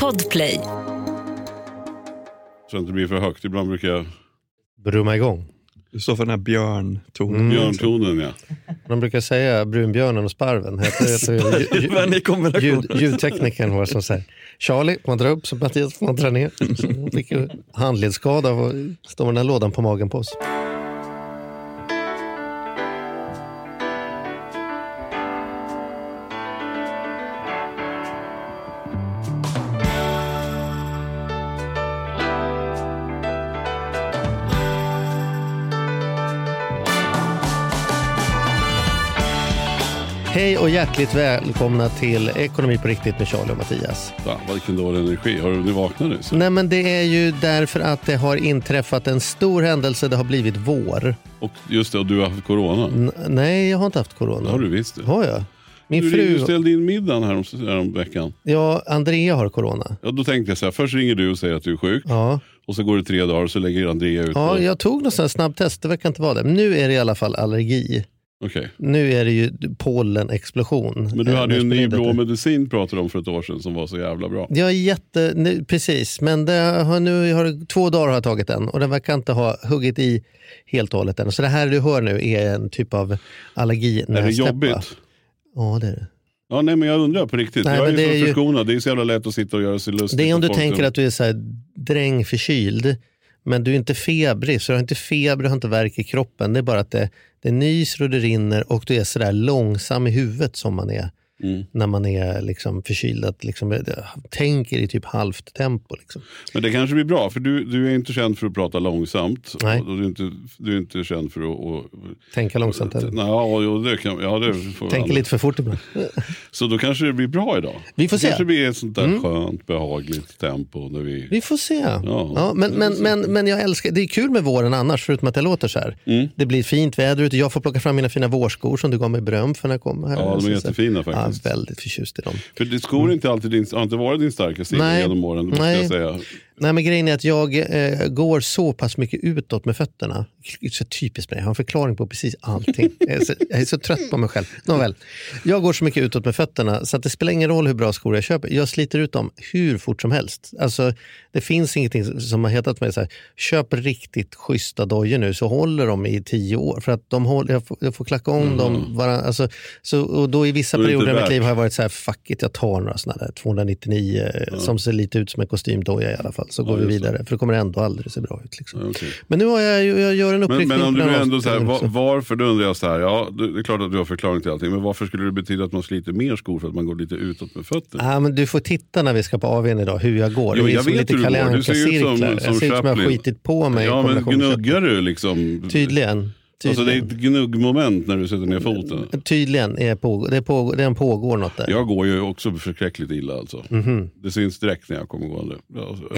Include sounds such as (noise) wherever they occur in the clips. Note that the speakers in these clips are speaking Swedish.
Podplay. Så att det inte blir för högt. Ibland brukar jag... Brumma igång. Du står för den här björntonen. Mm. Björntonen ja. De brukar säga brunbjörnen och sparven. Heter, heter, (laughs) kombination. ljud, ljudteknikern var som säger Charlie, får man dra upp så Mattias får man dra ner. Så fick handledsskada och står med den här lådan på magen på oss. Och hjärtligt välkomna till Ekonomi på riktigt med Charlie och Mattias. Fan, vilken dålig energi. Har du vaknat nu? Så? Nej men det är ju därför att det har inträffat en stor händelse, det har blivit vår. Och just det, och du har haft corona. N- nej, jag har inte haft Det corona. har du visst det. Har jag? Min Du ringde och fru, ställde in middagen här om, här om veckan. ja, Andrea har corona. Ja, då tänkte jag så här, först ringer du och säger att du är sjuk. Ja, Och så går det tre dagar och så lägger Andrea ut. ja på- jag tog här snabbtest, det verkar inte vara det. Men nu är det i alla fall allergi. Okej. Nu är det ju pollenexplosion. Men du hade ju en ny blå medicin pratade om för ett år sedan som var så jävla bra. Är jätte, nu, precis, men det har, nu har två dagar har jag tagit den och den verkar inte ha huggit i helt och hållet än. Så det här du hör nu är en typ av allergi Är det jobbigt? Ja, det är det. Ja, nej, men jag undrar på riktigt. Nej, jag är ju så ju- förskonad. Det är så jävla lätt att sitta och göra sig lustig. Det är om du tänker som- att du är så här drängförkyld, men du är inte febrig, så du har inte feber, du har inte värk i kroppen. Det är bara att det, det nyser och det rinner och du är sådär långsam i huvudet som man är. Mm. när man är liksom förkyld. Att liksom, eh, tänker i typ halvt tempo. Liksom. Men det kanske blir bra, för du, du är inte känd för att prata långsamt. Nej. Och du, är inte, du är inte känd för att... att Tänka långsamt. Eller? Ja, det kan, ja, det får Tänker lite för fort ibland. (laughs) Så då kanske det blir bra idag. Vi får det se. kanske blir ett sånt där skönt, behagligt tempo. När vi... Vi får se. Ja, Ja, men, men, men, men jag älskar, det är kul med våren annars, förutom att det låter så här. Mm. Det blir fint väder ute. Jag får plocka fram mina fina vårskor som du gav mig beröm för när jag kom här. Ja, de är jättefina faktiskt. Ja, väldigt förtjust i dem. För det, skor är inte alltid din, har inte varit din starka sida genom åren. Nej. jag säga. Nej, men grejen är att jag eh, går så pass mycket utåt med fötterna. Så typiskt mig, jag har en förklaring på precis allting. jag, är så, jag är så trött på mig själv. Nåväl, jag går så mycket utåt med fötterna så att det spelar ingen roll hur bra skor jag köper. Jag sliter ut dem hur fort som helst. Alltså, det finns ingenting som har hetat mig så här, köp riktigt schyssta dojor nu så håller de i tio år. För att de håller, jag, får, jag får klacka om dem. Varann, alltså, så, och då i vissa perioder i mitt liv har jag varit så här, fuck it, jag tar några sådana där 299 som ser lite ut som en kostymdoja i alla fall. Så går vi vidare, för det kommer ändå aldrig se bra ut. Liksom. Ja, okej. Men nu har jag, ju- jag gör en Men, men om du ändå så här, var, varför, då undrar jag så här, ja det är klart att du har förklaring till allting, men varför skulle det betyda att man sliter mer skor för att man går lite utåt med fötterna? Men du får titta när vi ska på AWn idag hur jag går. Jo, det är jag som lite Kalle går. Du ser ut som- Anka-cirklar. Jag ser ut som jag har skitit på mig. Ja, men gnuggar du liksom? Tydligen. Alltså det är ett gnuggmoment när du sätter ner foten. Tydligen är på, det, på, det pågår något där. Jag går ju också förskräckligt illa alltså. Det syns direkt när jag kommer gående. Alltså, (laughs)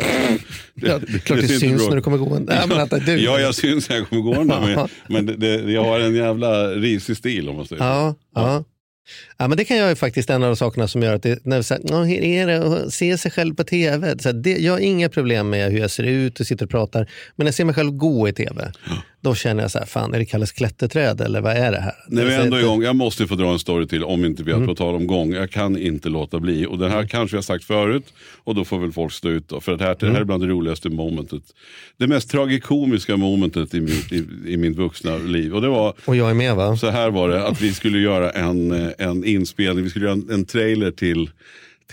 det, Ja, klart det, ser inte syns bra när du kommer gående. Ja, men att du, Ja, jag syns när jag kommer gående. Men, men det, det, jag har en jävla risig stil om man säger. Ja, ja. Ja, men det kan jag ju faktiskt en av de sakerna som gör att det, när vi säger, "Ja, hur är det att se sig själv på tv? Så här, det, jag har inga problem med hur jag ser ut och sitter och pratar. Men jag ser mig själv gå i tv, då känner jag så här, fan är det Kalles klätterträd eller vad är det här? När vi Alltså, ändå är igång, jag måste få dra en story till om inte vi har på tal om gång. Jag kan inte låta bli. Och det här kanske jag sagt förut och då får väl folk stå ut. Då, för att det här, det här är bland det roligaste momentet. Det mest tragikomiska momentet i mitt, i, i mitt vuxna liv. Och det var, Och jag är med va? så här var det, att vi skulle göra en, eh, en inspelning, vi skulle göra en, en trailer till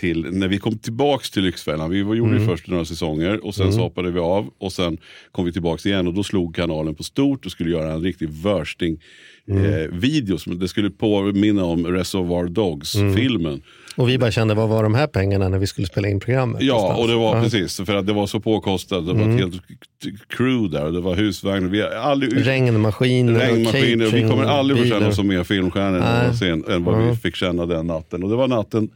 till när vi kom tillbaks till Lyxfällan. Vi var, gjorde Mm. ju först några säsonger och sen så hoppade vi av och sen kom vi tillbaks igen och då slog kanalen på stort och skulle göra en riktig värsting Mm. eh, video. Det skulle påminna om Reservoir Dogs-filmen. Och vi bara kände, vad var de här pengarna när vi skulle spela in programmet? Ja, någonstans? och det var Ja. precis. För att det var så påkostat. Det var Mm. ett helt crew där och det var husvagnar. Vi aldrig, Regnmaskiner, och regnmaskiner. Vi kommer aldrig få känna oss som mer filmstjärnor än vad vi fick känna den natten. Och det var natten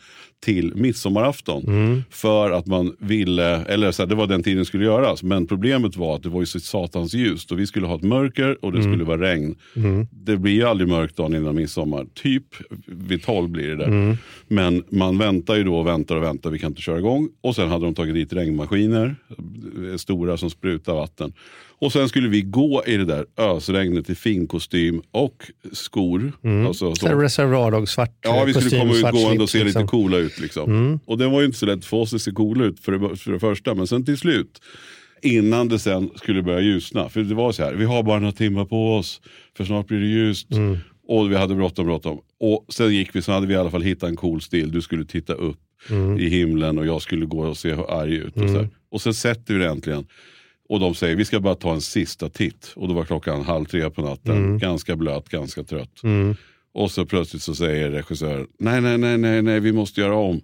till midsommarafton. Mm. För att man ville, eller så här, det var den tiden det skulle göras. Men problemet var att det var ju så satans ljust och vi skulle ha ett mörker och det Mm. skulle vara regn. Det blir ju aldrig mörkt dagen innan midsommar. Typ vid tolv blir det där. Mm. Men man väntar ju då och väntar och väntar, vi kan inte köra igång. Och sen hade de tagit dit regnmaskiner, eh, stora som sprutar vatten. Och sen skulle vi gå i det där ösregnet i fin kostym och skor. Alltså, Så. Reservoir Dogs, svart Ja, vi skulle kostym, komma ut gående och se lite liksom. coola ut. Liksom. Och den var ju inte så lätt få sig att se cool ut för det, för det första. Men sen till slut, innan det sen skulle börja ljusna. För det var så här, vi har bara några timmar på oss. För snart blir det ljust. Och vi hade bråttom, bråttom. Och sen gick vi, så hade vi i alla fall hittat en cool stil. Du skulle titta upp i himlen och jag skulle gå och se arg ut. Och, så här. och sen sätter vi det äntligen. Och de säger vi ska bara ta en sista titt. Och då var klockan halv tre på natten. Ganska blöt, ganska trött. Och så plötsligt så säger regissören, nej, nej, nej, nej, nej, vi måste göra om.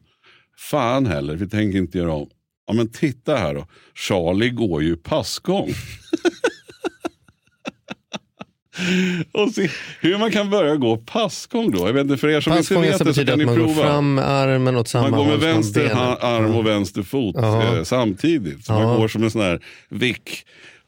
Fan heller, vi tänker inte göra om. Ja men titta här då, Charlie går ju passgång. (laughs) och se hur man kan börja gå passgång då. Jag vet inte, för er som inte Passgången vet det så kan att ni man går prova. fram med armen åt samma Man går med vänster benen. ha- arm och vänster fot eh, samtidigt. Så man går som en sån här vick.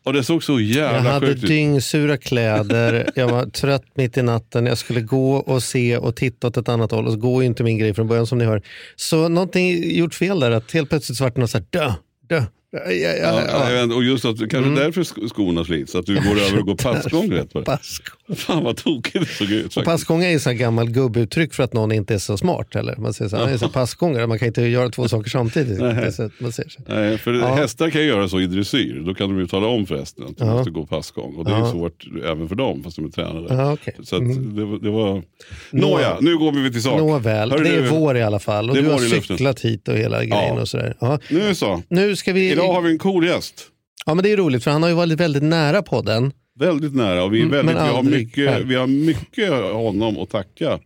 Och det såg så Jag jävla hade sjukt ut. dyngsura kläder, jag var trött mitt i natten, jag skulle gå och se och titta åt ett annat håll och så går ju inte min grej från början som ni hör. Så någonting gjort fel där, att helt plötsligt så vart det något så här dö, dö. Ja, ja, Ja, ja, ja. och just att kanske Mm. därför sk- skorna slits, att du går över och går passgång rätt det. (laughs) Passgång. Fan vad tokigt det såg ut. Och passgång är ju så gammal gubbuttryck för att någon inte är så smart. Eller? Man säger så här, "Han är så passgångare, man kan inte göra två saker (laughs) samtidigt. Att man säger så. Nej, för Ja. hästar kan ju göra så i dressyr. Då kan de ju tala om för hästen att de Ja. måste gå passgång. Och det är Ja. svårt även för dem, fast de är tränade. Ja, okej. Så att det, var- det var... Nåja, nu går vi till sak. Nåväl, Hörru det är du, vår i alla fall och du har cyklat hit och hela grejen och sådär. Ja. Nu så. Nu ska vi... Idag har vi en cool gäst. Ja men det är roligt för han har ju varit väldigt nära podden. Väldigt nära. Och vi, är Mm, väldigt, vi, har mycket, här. vi har mycket honom att tacka.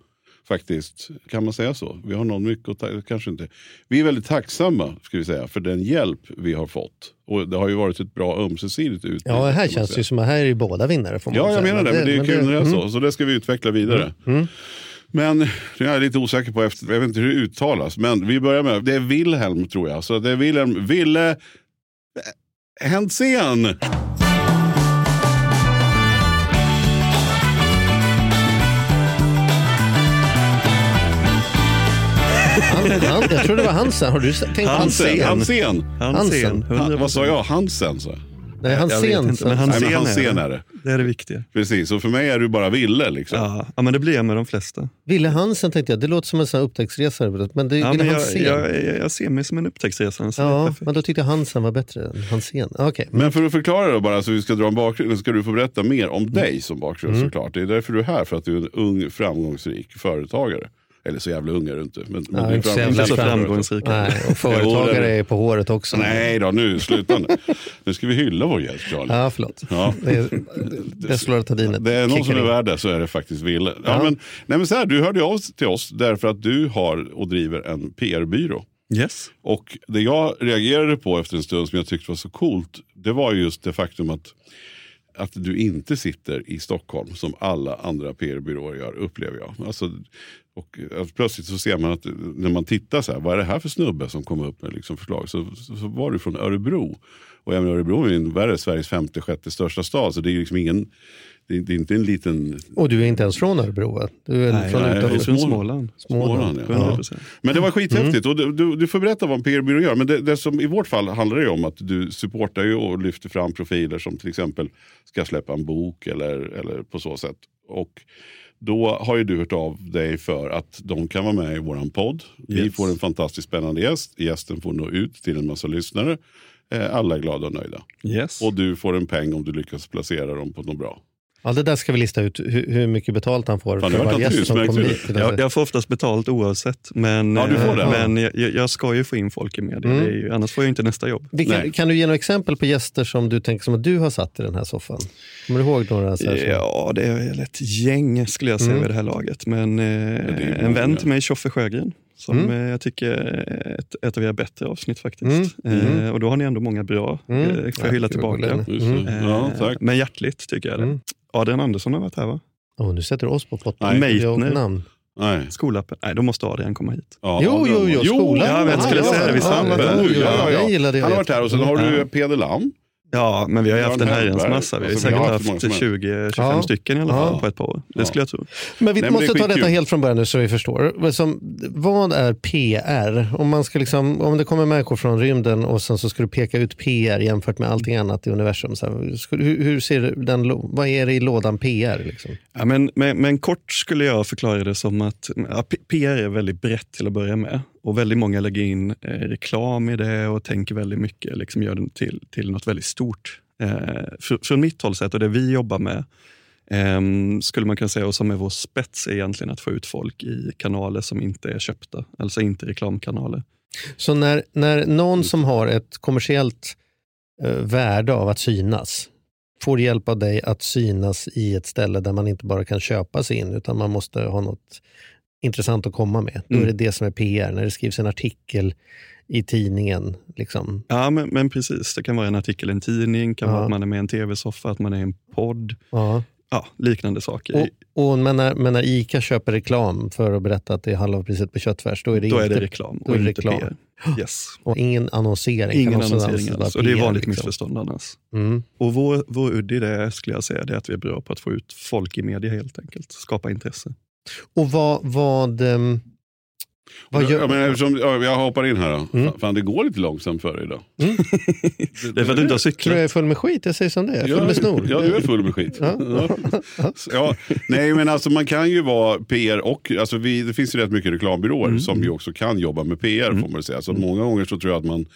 Faktiskt, kan man säga så? Vi har någon mycket att tacka, kanske inte. Vi är väldigt tacksamma ska vi säga, för den hjälp vi har fått. Och det har ju varit ett bra ömsesidigt utbyte. Ja, här känns det ju som att här är ju båda vinnare. Får man Ja, jag säga. menar det. Men det är kul när det är mm. så. Så det ska vi utveckla vidare. Men jag är lite osäker på, efter, jag vet inte hur det uttalas. Men vi börjar med, det är Wilhelm tror jag. Så det är Wilhelm, Ville Hentzén. Han, han, jag tror det var Hansen. Har du tänkt Hansen. Hansen? Hansen. Hansen. Hansen. Han, vad sa jag? Hansen? Så. Nej, Jag vet Hansen. inte, men Nej, Hansen, men Hansen är, är det. det. är det viktiga. Precis, och för mig är du bara Ville. Liksom. Ja, ja, men det blir jag med de flesta. Ville Hansen tänkte jag. Det låter som en sån här upptäcktsresare. Men det är Ja, Ville men jag, Hansen. jag, jag, jag ser mig som en är Ja, men då tyckte jag Hansen var bättre än Hansen. Okej. Men för att förklara då bara, så vi ska dra en bakgrund, så ska du få berätta mer Mm. om dig som bakgrund såklart. Det är därför du är här, för att du är en ung framgångsrik företagare. Eller så jävla ung är du inte. Men, men Ja, du är inte så jävla framgångsrika. Nej, och företagare är på håret också. Nej då, nu sluta nu. Nu ska vi hylla vår gäst Charlie. Ja, förlåt. Ja. Det är Desloratadinet. Det är någon som är värd det så är det faktiskt Ville. Ja, Ja. Men, nej, men så här, du hörde av till oss därför att du har och driver en PR-byrå. Yes. Och det jag reagerade på efter en stund som jag tyckte var så coolt, det var just det faktum att, att du inte sitter i Stockholm som alla andra PR-byråer gör, upplever jag. Alltså, och att plötsligt så ser man att när man tittar så här, vad är det här för snubbe som kom upp med liksom förslag? Så, så, så var du från Örebro. Och jag menar, Örebro är ju är det, Sveriges femte, sjätte största stad. Så det är liksom ingen, det är, det är inte en liten Och du är inte ens från Örebro va? Du är Nej, från nej, utanför. från Småland. Småland. Småland. ja. 100 Ja. Men det var skithäftigt. Mm. Och du, du, du får berätta vad en PR-byrå gör. Men det, det som i vårt fall handlar det om att du supportar ju och lyfter fram profiler som till exempel ska släppa en bok eller, eller på så sätt. Och då har ju du hört av dig för att de kan vara med i våran podd. Vi Yes. får en fantastiskt spännande gäst. Gästen får nå ut till en massa lyssnare. Eh, Alla är glada och nöjda. Yes. Och du får en peng om du lyckas placera dem på något bra. Ja, det där ska vi lista ut hur, hur mycket betalt han får Fan, för var varje gäst som kommer hit. Jag, jag får oftast betalt oavsett, men, Ja, du får det. eh, men jag, jag ska ju få in folk i media. Mm. Det är ju, annars får jag inte nästa jobb. Vilka, kan du ge några exempel på gäster som du tänker som att du har satt i den här soffan? Kommer du ihåg några? Så Ja, det är ett gäng skulle jag säga Mm. vid det här laget. Men eh, en vän till mig, Tjoffe Sjögren, som Mm. eh, jag tycker är ett, ett av era bättre avsnitt faktiskt. Mm. Eh, Mm. och då har ni ändå många bra, Mm. eh, får jag hylla Ja, tillbaka. Mm. Ja, Eh, tack. Men hjärtligt tycker jag det. Mm. Adrian Andersson har varit här va? Åh, nu sätter du oss på pottan. Nej. Meitner. namn. Nej. Skolappen? Nej, då måste Adrian komma hit. Ja, Jo, jo, jo, skolan. ja, jag skulle Ja, säga det, vi ja, ja, det. ja, Ja, ja. Den gillade jag. Han har varit här och sen har du. Peder Lam. Ja, men vi har ju haft en herrans Hellberg. massa. Vi har Alltså, vi säkert har haft haft som helst. 20-25 Ja. stycken i alla fall Ja. på ett par år. Det Ja. skulle jag tro. Men vi Nej, men det måste ta detta helt från början nu så vi förstår. Men Som, vad är PR? Om, man ska liksom, om det kommer människor från rymden och sen så ska du peka ut PR jämfört med allting annat i universum. Så här, hur, hur ser den, vad är det i lådan PR? Liksom? Ja, men, men, men kort skulle jag förklara det som att PR är väldigt brett till att börja med och väldigt många lägger in eh, reklam i det och tänker väldigt mycket, liksom gör det till, till något väldigt stort. Eh, från mitt håll sett och det vi jobbar med, eh, skulle man kunna säga, och som är vår spets, är egentligen att få ut folk i kanaler som inte är köpta, alltså inte reklamkanaler. Så när, när någon som har ett kommersiellt eh, värde av att synas får hjälp av dig att synas i ett ställe där man inte bara kan köpa sig in utan man måste ha något intressant att komma med. Då är Mm. det det som är PR, när det skrivs en artikel i tidningen. Liksom. Ja, men, men precis. Det kan vara en artikel i en tidning, kan Ja. vara att man är med i en tv-soffa, att man är i en podd. Ja. Ja, liknande saker. Och, och, men, när, men när ICA köper reklam för att berätta att det är halva priset på köttfärs, då är det då är inte det reklam då är det reklam. PR. (gasps) Yes. och ingen annonsering. Ingen annonsering alls. Och det är vanligt liksom. missförstånd annars. Mm. Och vår, vår udd i det skulle jag säga det är att vi är bra på att få ut folk i media helt enkelt. Skapa intresse. Och vad, vad, vad Ja, gör... men eftersom, ja, jag hoppar in här då. Mm. Fan, det går lite långsamt för dig idag. (laughs) Det är för att du inte har Tror cyklat. jag är full med skit? Jag säger som det är. Full med snor. Ja, du är full med skit. Ja. Ja. (laughs) Ja. Nej, men alltså man kan ju vara PR och, alltså vi, det finns ju rätt mycket reklambyråer Mm. som ju också kan jobba med PR får man säga. Så många gånger så tror jag att man,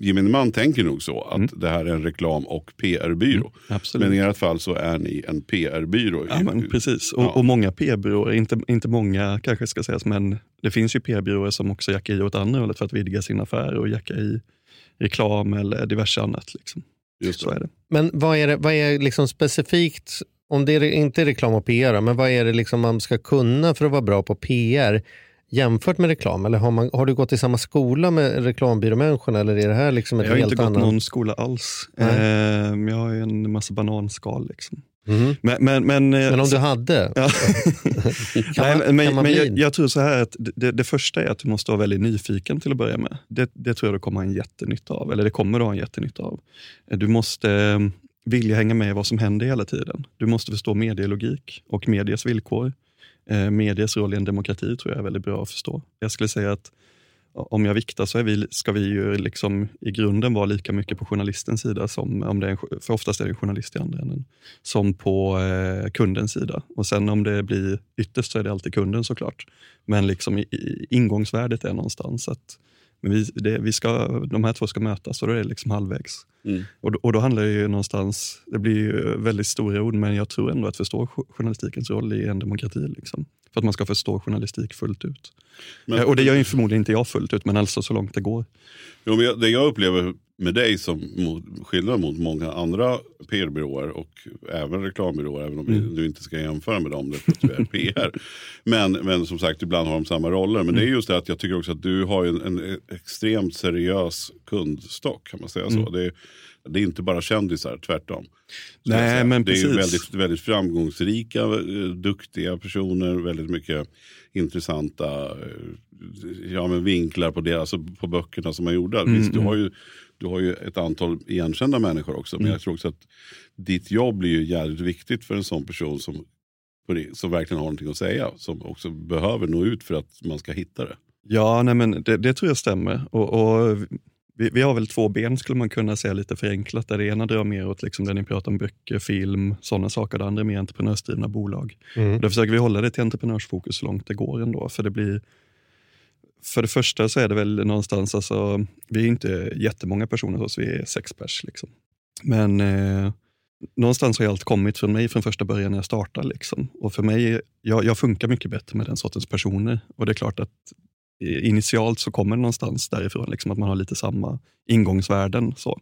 gemene man tänker nog så, att det här är en reklam och PR-byrå. Mm. Men i ert fall så är ni en PR-byrå. Ja, men precis. Och, Ja. och många PR-byråer, inte, inte många kanske ska sägas, men det finns ju PR-byråer som också jackar i åt andra hållet för att vidga sin affär och jacka i reklam eller diverse annat. Liksom. Just Så det. är det. Men vad är det vad är liksom specifikt, om det är, inte är reklam och PR, men vad är det liksom man ska kunna för att vara bra på PR jämfört med reklam? Eller har, man, har du gått i samma skola med reklambyråmänniskorna eller är det här liksom ett Jag har helt inte gått annat? någon skola alls. Nej. Eh, jag har en massa bananskal. Liksom. Mhm. Men, men, men, eh, Men om du hade? (laughs) Ja. (laughs) Kan Nej, man- men kan man men jag, jag tror så här att det, det första är att du måste vara väldigt nyfiken till att börja med. Det, det tror jag du kommer ha en jättenytta av, eller det kommer du ha en jättenytta av. Du måste eh, vilja hänga med i vad som händer hela tiden. Du måste förstå medielogik och medias villkor. Eh, medias roll i en demokrati tror jag är väldigt bra att förstå. Jag skulle säga att om jag viktar så är vi, ska vi ju liksom i grunden vara lika mycket på journalistens sida, som om det är en, för oftast är det en journalist i andra änden, som på eh, kundens sida. Och sen om det blir ytterst så är det alltid kunden såklart. Men liksom i, i, ingångsvärdet är någonstans att men vi, det, vi ska, de här två ska mötas och då är det liksom halvvägs. Mm. Och, då- och då handlar det ju någonstans, det blir ju väldigt stora ord, men jag tror ändå att förstå jo- journalistikens roll i en demokrati. Liksom. För att man ska förstå journalistik fullt ut. Men- Eh, och det gör ju förmodligen inte jag fullt ut, men alltså så långt det går. Jo, men jag- det jag upplever med dig som mot, skillnad mot många andra PR-byråer och även reklambyråer, även om Mm. du inte ska jämföra med dem, därför att du är PR. (laughs) Men, men som sagt, ibland har de samma roller. Men det Mm. är just det att jag tycker också att du har en, en extremt seriös kundstock, kan man säga så. Mm. Det, är, det är inte bara kändisar, tvärtom. Nej, men det är ju precis. väldigt, väldigt framgångsrika, eh, duktiga personer, väldigt mycket intressanta eh, ja, men vinklar på, det, alltså på böckerna som man gjorde. Mm, Visst, du har, ju, du har ju ett antal igenkända människor också, Mm. men jag tror också att ditt jobb blir ju jävligt viktigt för en sån person som, det- som verkligen har någonting att säga, som också behöver nå ut för att man ska hitta det. Ja, nej, men det, det tror jag stämmer. Och, och vi, vi har väl två ben skulle man kunna säga lite förenklat. Där det ena drar mer åt liksom där ni pratar om böcker, film, sådana saker. Det andra är mer entreprenörsdrivna bolag. Mm. Då försöker vi hålla det till entreprenörsfokus så långt det går ändå. För det blir för det första så är det väl någonstans, alltså, vi är inte jättemånga personer hos oss, vi är sex pers. Liksom. Men eh, någonstans har allt kommit från mig från första början när jag startade. Liksom. Och för mig, jag, jag funkar mycket bättre med den sortens personer. Och det är klart att initialt så kommer det någonstans därifrån, liksom, att man har lite samma ingångsvärden. Så.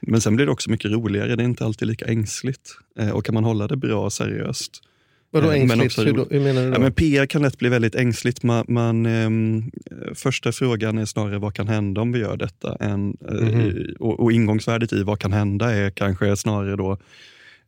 Men sen blir det också mycket roligare, det är inte alltid lika ängsligt. Eh, och kan man hålla det bra och seriöst Vadå Eh, men ängsligt? också hur, då, hur menar du då? Ja, men PR kan lätt bli väldigt ängsligt. Man, man, ehm, första frågan är snarare vad kan hända om vi gör detta? Än, eh, Mhm. och, och ingångsvärdet i vad kan hända är kanske snarare då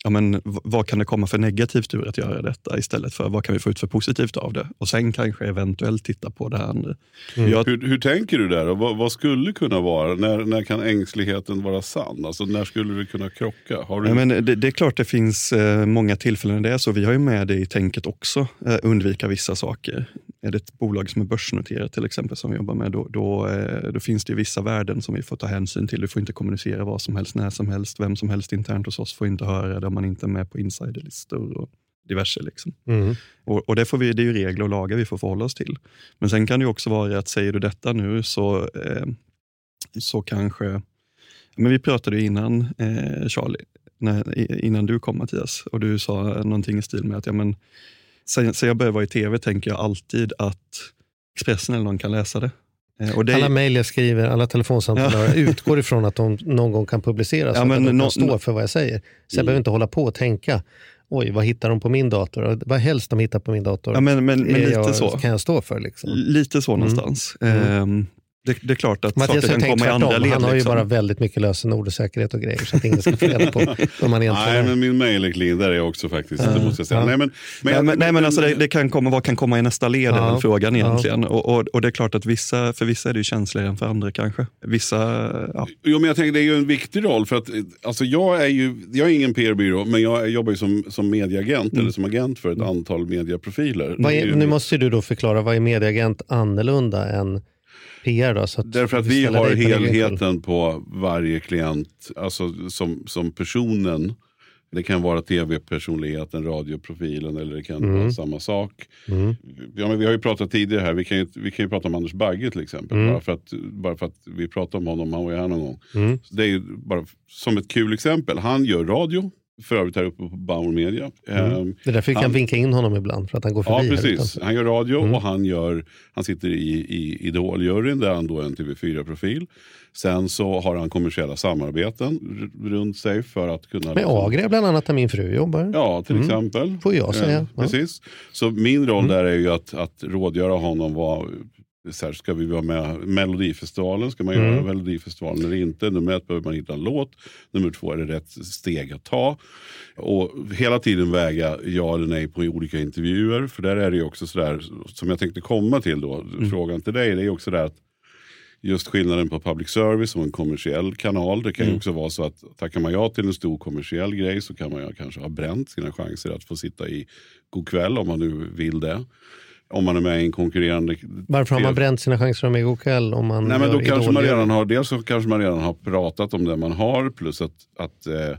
Ja, men, vad kan det komma för negativt ur att göra detta istället för vad kan vi få ut för positivt av det? Och sen kanske eventuellt titta på det andra. Mm. Jag, Hur, hur tänker du där? Vad, vad skulle kunna vara? När, när kan ängsligheten vara sann? Alltså, när skulle det kunna krocka? Har du... Ja, men det, det är klart det finns eh, många tillfällen där det är så. Vi har ju med det i tänket också, eh, undvika vissa saker. Är det ett bolag som är börsnoterat till exempel som vi jobbar med, då, då, eh, då finns det vissa värden som vi får ta hänsyn till. Du får inte kommunicera vad som helst, när som helst. Vem som helst internt hos oss får inte höra det om man inte är med på insiderlistor. Och diverse. Liksom. Mm. Och, och det, får vi, det är ju regler och lagar vi får förhålla oss till. Men sen kan det också vara att säger du detta nu så, eh, så kanske... Men vi pratade ju innan, eh, Charlie, när, innan du kom Mattias, och du sa någonting i stil med att ja, men, sen, sen jag började vara i tv tänker jag alltid att Expressen eller någon kan läsa det. Eh, det Alla mejl jag skriver, alla telefonsamtal jag (laughs) utgår ifrån att de någon gång kan publiceras. Ja, så att men de kan stå för vad jag säger. Så jag Mm. behöver inte hålla på och tänka, oj, vad hittar de på min dator? Vad helst de hittar på min dator ja, men, men, men är lite jag, så. kan jag stå för. Liksom. Lite så Mm. någonstans. Mm. Ehm, det, det är klart att Mattias saker har kan komma i andra led. Han har ju liksom. bara väldigt mycket lösenord och säkerhet och grejer så att ingen ska få reda på (laughs) vad man egentligen Nej, är. men min mail är clean. Där är jag också faktiskt. Det måste jag säga. Ja. Nej, men, men, nej, men, nej, men alltså det, det kan komma, vad kan komma i nästa led är Ja. väl frågan egentligen. Och, och, och det är klart att vissa, för vissa är det ju känsligare än för andra kanske. Vissa, ja. Jo, men jag tänker det är ju en viktig roll. för att alltså, Jag är ju jag är ingen PR-byrå, men jag jobbar ju som, som medieagent eller som agent för ett antal medieprofiler. Är är, ju- nu måste ju du då förklara, vad är medieagent annorlunda än PR? Då, så att Därför att vi har helheten på varje klient, alltså som, som personen. Det kan vara tv-personligheten, radioprofilen eller det kan vara samma sak. Mm. Ja, men vi har ju pratat tidigare här, vi kan ju, vi kan ju prata om Anders Bagge till exempel. Mm. Bara, för att, bara för att vi pratade om honom, han var ju här någon gång. Mm. Det är ju bara som ett kul exempel. Han gör radio, för övrigt här uppe på Bauer Media. Ehm, Det är därför vi kan Han- vinka in honom ibland, för att han går Ja, förbi. här precis. Han gör radio Mm. och han, gör, han sitter i, i Idol-juryn där han då är en TV4-profil. Sen så har han kommersiella samarbeten runt sig för att kunna... Med liksom- Agria bland annat, där min fru jobbar. Ja, till exempel. Får jag säga. Eh, Ja. Mm. Precis. Så min roll där är ju att, att rådgöra honom. Vad, så här, ska vi vara med Melodifestivalen? Ska man göra Mm. Melodifestivalen eller inte? Nummer ett behöver man hitta en låt. Nummer två är det rätt steg att ta. Och hela tiden väga ja eller nej på olika intervjuer. För där är det ju också sådär, som jag tänkte komma till då, Mm. frågan till dig, det är också det att just skillnaden på public service och en kommersiell kanal. Det kan Mm. ju också vara så att tackar man ja till en stor kommersiell grej så kan man ju kanske ha bränt sina chanser att få sitta i God kväll om man nu vill det. Om man är med i en konkurrerande... Varför har man bränt sina chanser om god kväll? Om man Nej, men då kanske man redan har, dels så kanske man redan har pratat om det man har plus att, att eh,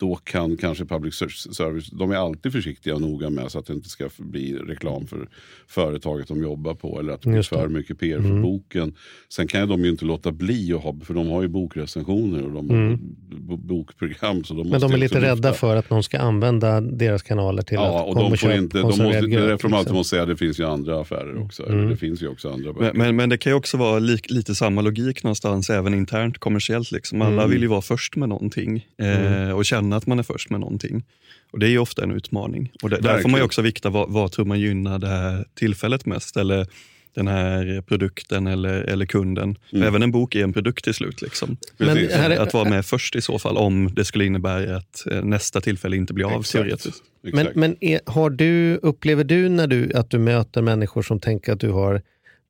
då kan kanske public service, de är alltid försiktiga och noga med så att det inte ska bli reklam för företaget de jobbar på eller att det blir för mycket PR för boken. Sen kan de ju inte låta bli att ha, för de har ju bokrecensioner och de har bo- bokprogram. Så de Men de är lite rädda lyfta. för att någon ska använda deras kanaler till Ja, att och komma de och får köpa inte, de måste, det är gröt, därför de alltid liksom. måste säga att det finns ju andra affärer också. Mm. Det finns ju också andra böcker. Men, men, det kan ju också vara lik, lite samma logik någonstans även internt kommersiellt. Liksom. Alla Mm. vill ju vara först med någonting eh, och känna att man är först med någonting. Och Det är ju ofta en utmaning. Och det, där får man också vikta vad, vad tror man gynnar det här tillfället mest. Eller den här produkten eller, eller kunden. Mm. Även en bok är en produkt till slut. Liksom. Är- Att vara med först i så fall om det skulle innebära att eh, nästa tillfälle inte blir av Exakt. teoretiskt. Men, men är, har du, upplever du när du att du möter människor som tänker att du har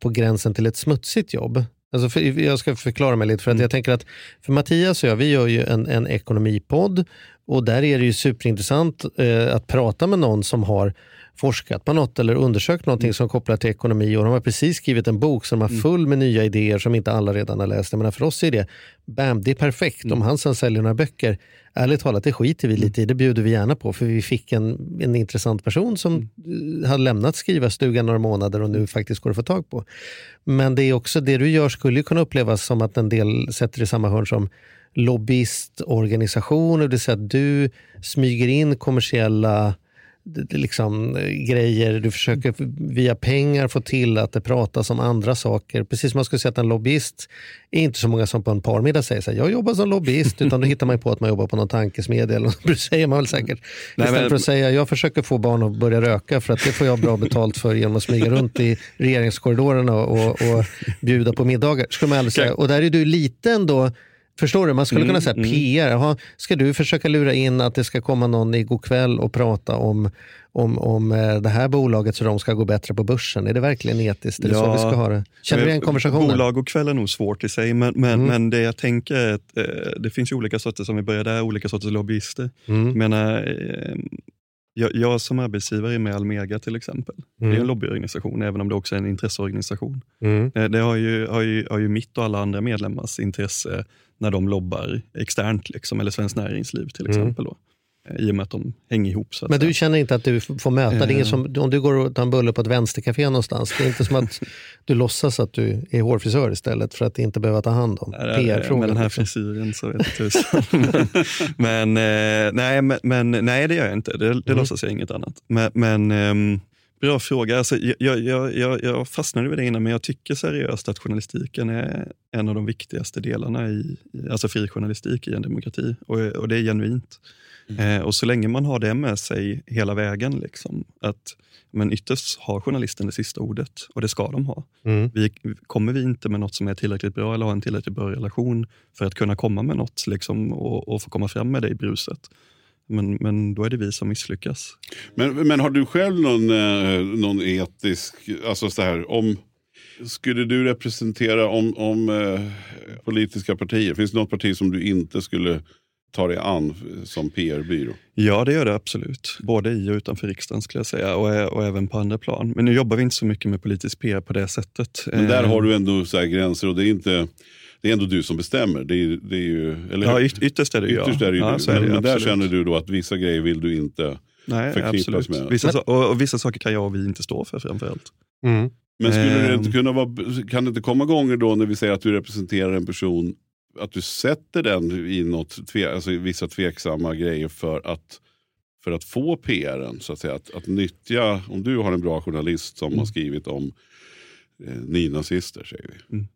på gränsen till ett smutsigt jobb? Alltså för, jag ska förklara mig lite. För att jag tänker att för Mattias och jag, vi gör ju en, en ekonomipodd och där är det ju superintressant eh, att prata med någon som har forskat på något eller undersökt någonting som kopplar till ekonomi och de har precis skrivit en bok som har full med nya idéer som inte alla redan har läst. Jag menar, för oss är det, bam, det är perfekt. Om han sen säljer några böcker, ärligt talat, det skiter vi lite i. Det bjuder vi gärna på för vi fick en, en intressant person som eh, hade lämnat skrivarstugan några månader och nu faktiskt går att få tag på. Men det är också det du gör skulle kunna upplevas som att en del sätter i samma hörn som lobbyistorganisationer, det vill säga att du smyger in kommersiella liksom, eh, grejer. Du försöker via pengar få till att det pratas om andra saker. Precis som man skulle säga att en lobbyist är inte så många som på en parmiddag säger så här, jag jobbar som lobbyist, (laughs) utan då hittar man ju på att man jobbar på någon tankesmedja. Eller något. (laughs) Det säger man väl säkert. Nej, Istället men- för att säga, jag försöker få barn att börja röka för att det får jag bra betalt för genom att smyga runt i regeringskorridorerna och, och bjuda på middagar. Skulle man aldrig säga. Och där är du lite ändå Förstår du? Man skulle kunna säga PR. Jaha, ska du försöka lura in att det ska komma någon i kväll och prata om, om, om eh, det här bolaget så de ska gå bättre på börsen? Är det verkligen etiskt? Är det så vi ska ha det? Känner du igen konversationen? Bolag och kväll är nog svårt i sig, men, men, Mm. men det jag tänker är att eh, det finns ju olika sorters, som vi började där, olika sorters lobbyister. Mm. Jag menar, eh, jag, jag som arbetsgivare är med Almega till exempel. Det är Mm. en lobbyorganisation, även om det också är en intresseorganisation. Mm. Det har ju, har, ju, har ju mitt och alla andra medlemmars intresse när de lobbar externt, liksom, eller Svenskt Näringsliv till Mm. exempel. Då. i och med att de hänger ihop. Så Men du känner inte att du får möta, det är Eh. som, om du går och tar en bulle på ett vänstercafé någonstans, det är inte som att (laughs) du låtsas att du är hårfrisör istället för att inte behöva ta hand om Nej, PR-frågor. Med den här liksom. frisyren så vet (laughs) tusan. men, men, eh, nej, men, men nej, det gör jag inte. Det, det Mm. låtsas jag inget annat. Men, men ehm, bra fråga. Alltså, jag, jag, jag, jag fastnade vid det innan, men jag tycker seriöst att journalistiken är en av de viktigaste delarna i, alltså fri journalistik i en demokrati. Och, och det är genuint. Eh, och så länge man har det med sig hela vägen, liksom, att men ytterst har journalisten det sista ordet och det ska de ha. Mm. Vi, kommer vi inte med något som är tillräckligt bra eller har en tillräckligt bra relation för att kunna komma med något liksom, och, och få komma fram med det i bruset, men, men då är det vi som misslyckas. Men, men har du själv någon, eh, någon etisk, alltså så här, om, skulle du representera om, om eh, politiska partier? Finns det något parti som du inte skulle ta dig an som PR-byrå? Ja, det gör det absolut. Både i och utanför riksdagen skulle jag säga och, ä- och även på andra plan. Men nu jobbar vi inte så mycket med politisk PR på det sättet. Men där Eh, har du ändå så här gränser och det är, inte, det är ändå du som bestämmer. Det är, det är ju, eller Ja, yt, ytterst är det ju Ytterst jag. är det ju ja, du. är det Men, men där känner du då att vissa grejer vill du inte. Nej, förknippas absolut. med. Vissa, Men- sa- och, och vissa saker kan jag och vi inte stå för framförallt. Mm. Men skulle det Ehm. inte kunna vara, kan det inte komma gånger då när vi säger att du representerar en person, att du sätter den i något, tve, alltså vissa tveksamma grejer för att, för att få PRen? Så att, säga. Att, att nyttja, om du har en bra journalist som Mm. har skrivit om eh, nynazister, säger vi. Mm.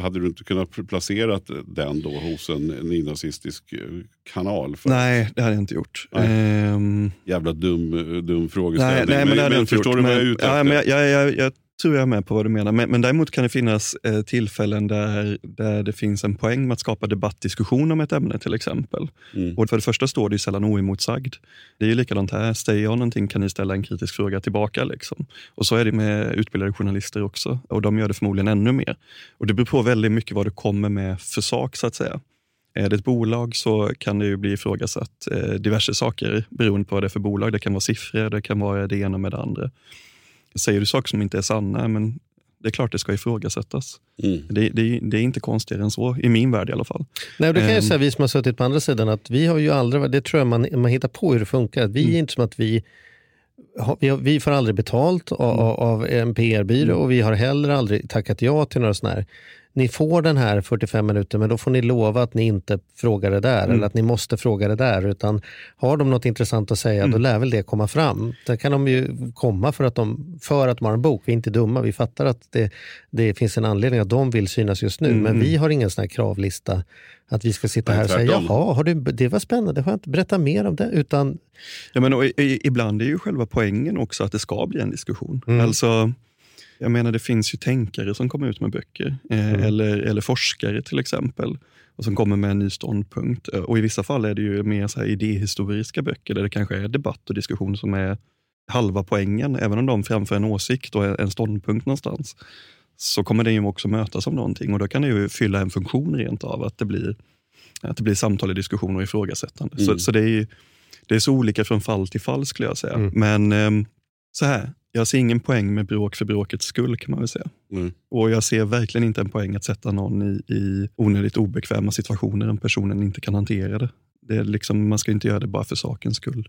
Hade du inte kunnat placera den då hos en nynazistisk eh, kanal? För Nej, det hade jag inte gjort. Nej. Ehm, Jävla dum, dum Nej, frågeställning. nej, men det hade jag inte förstår gjort. du vad jag är Men- ute ja, efter? men jag, jag, jag, jag tror jag med på vad du menar. Men, men däremot kan det finnas eh, tillfällen där, där det finns en poäng med att skapa debattdiskussion om ett ämne till exempel. Mm. Och för det första står det ju sällan oemotsagd. Det är ju likadant här. Säger jag någonting kan ni ställa en kritisk fråga tillbaka. Liksom. Och så är det med utbildade journalister också. Och de gör det förmodligen ännu mer. Och det beror på väldigt mycket vad du kommer med för sak så att säga. Är det ett bolag så kan det ju bli ifrågasatt eh, diverse saker beroende på vad det är för bolag. Det kan vara siffror, det kan vara det ena med det andra. Säger du saker som inte är sanna, men det är klart det ska ifrågasättas. Mm. Det, det, det är inte konstigare än så, i min värld i alla fall. Nej, det kan jag Ehm. säga, vi som har suttit på andra sidan, att vi har ju aldrig, det tror jag man, man hittar på hur det funkar, att vi Mm. är inte som att vi vi, får aldrig betalt av, Mm. av en PR-byrå och vi har heller aldrig tackat ja till några sådana här. Ni får den här 45 minuter men då får ni lova att ni inte frågar det där Mm. eller att ni måste fråga det där. Utan har de något intressant att säga Mm. då lär väl det komma fram. Sen kan de ju komma för att de, för att de har en bok. Vi är inte dumma, vi fattar att det, det finns en anledning att de vill synas just nu. Mm. Men vi har ingen sån här kravlista att vi ska sitta här och säga jaha, har du, det var spännande, har jag inte berättat mer om det? Utan Ja, men, och, i, ibland är ju själva poängen också att det ska bli en diskussion. Mm. Alltså, jag menar, det finns ju tänkare som kommer ut med böcker, eh, Mm. eller, eller forskare till exempel, och som kommer med en ny ståndpunkt. Eh, Och I vissa fall är det ju mer så idéhistoriska böcker där det kanske är debatt och diskussion som är halva poängen. Även om de framför en åsikt och en ståndpunkt någonstans, så kommer den ju också mötas av någonting och då kan det ju fylla en funktion rent av, att det blir, att det blir samtal, och diskussion och ifrågasättande. Mm. Så, så det är ju det är så olika från fall till fall skulle jag säga. Mm. Men ehm, så här, jag ser ingen poäng med bråk för bråkets skull kan man väl säga. Mm. Och jag ser verkligen inte en poäng att sätta någon i, i onödigt obekväma situationer om personen inte kan hantera det. det är liksom, man ska inte göra det bara för sakens skull.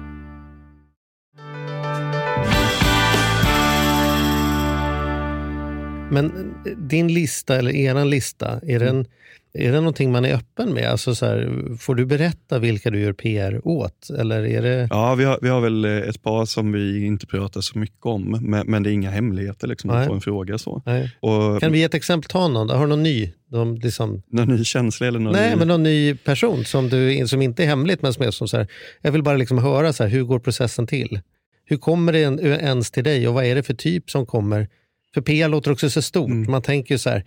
Men din lista, eller eran lista, är den, är det någonting man är öppen med? Alltså så här, får du berätta vilka du gör PR åt? Eller är det... Ja, vi har, vi har väl ett par som vi inte pratar så mycket om, men, men det är inga hemligheter liksom, Nej. att få en fråga. så. Och, Kan vi ge ett exempel? Ta någon. Har du någon ny? De, liksom, Någon ny känsla eller någon nej, ny... men någon ny person som, du, som inte är hemligt, men som är som så här, jag vill bara liksom höra, så här, hur går processen till? Hur kommer det en, ens till dig och vad är det för typ som kommer? För PR låter också så stort. Mm. Man tänker så här,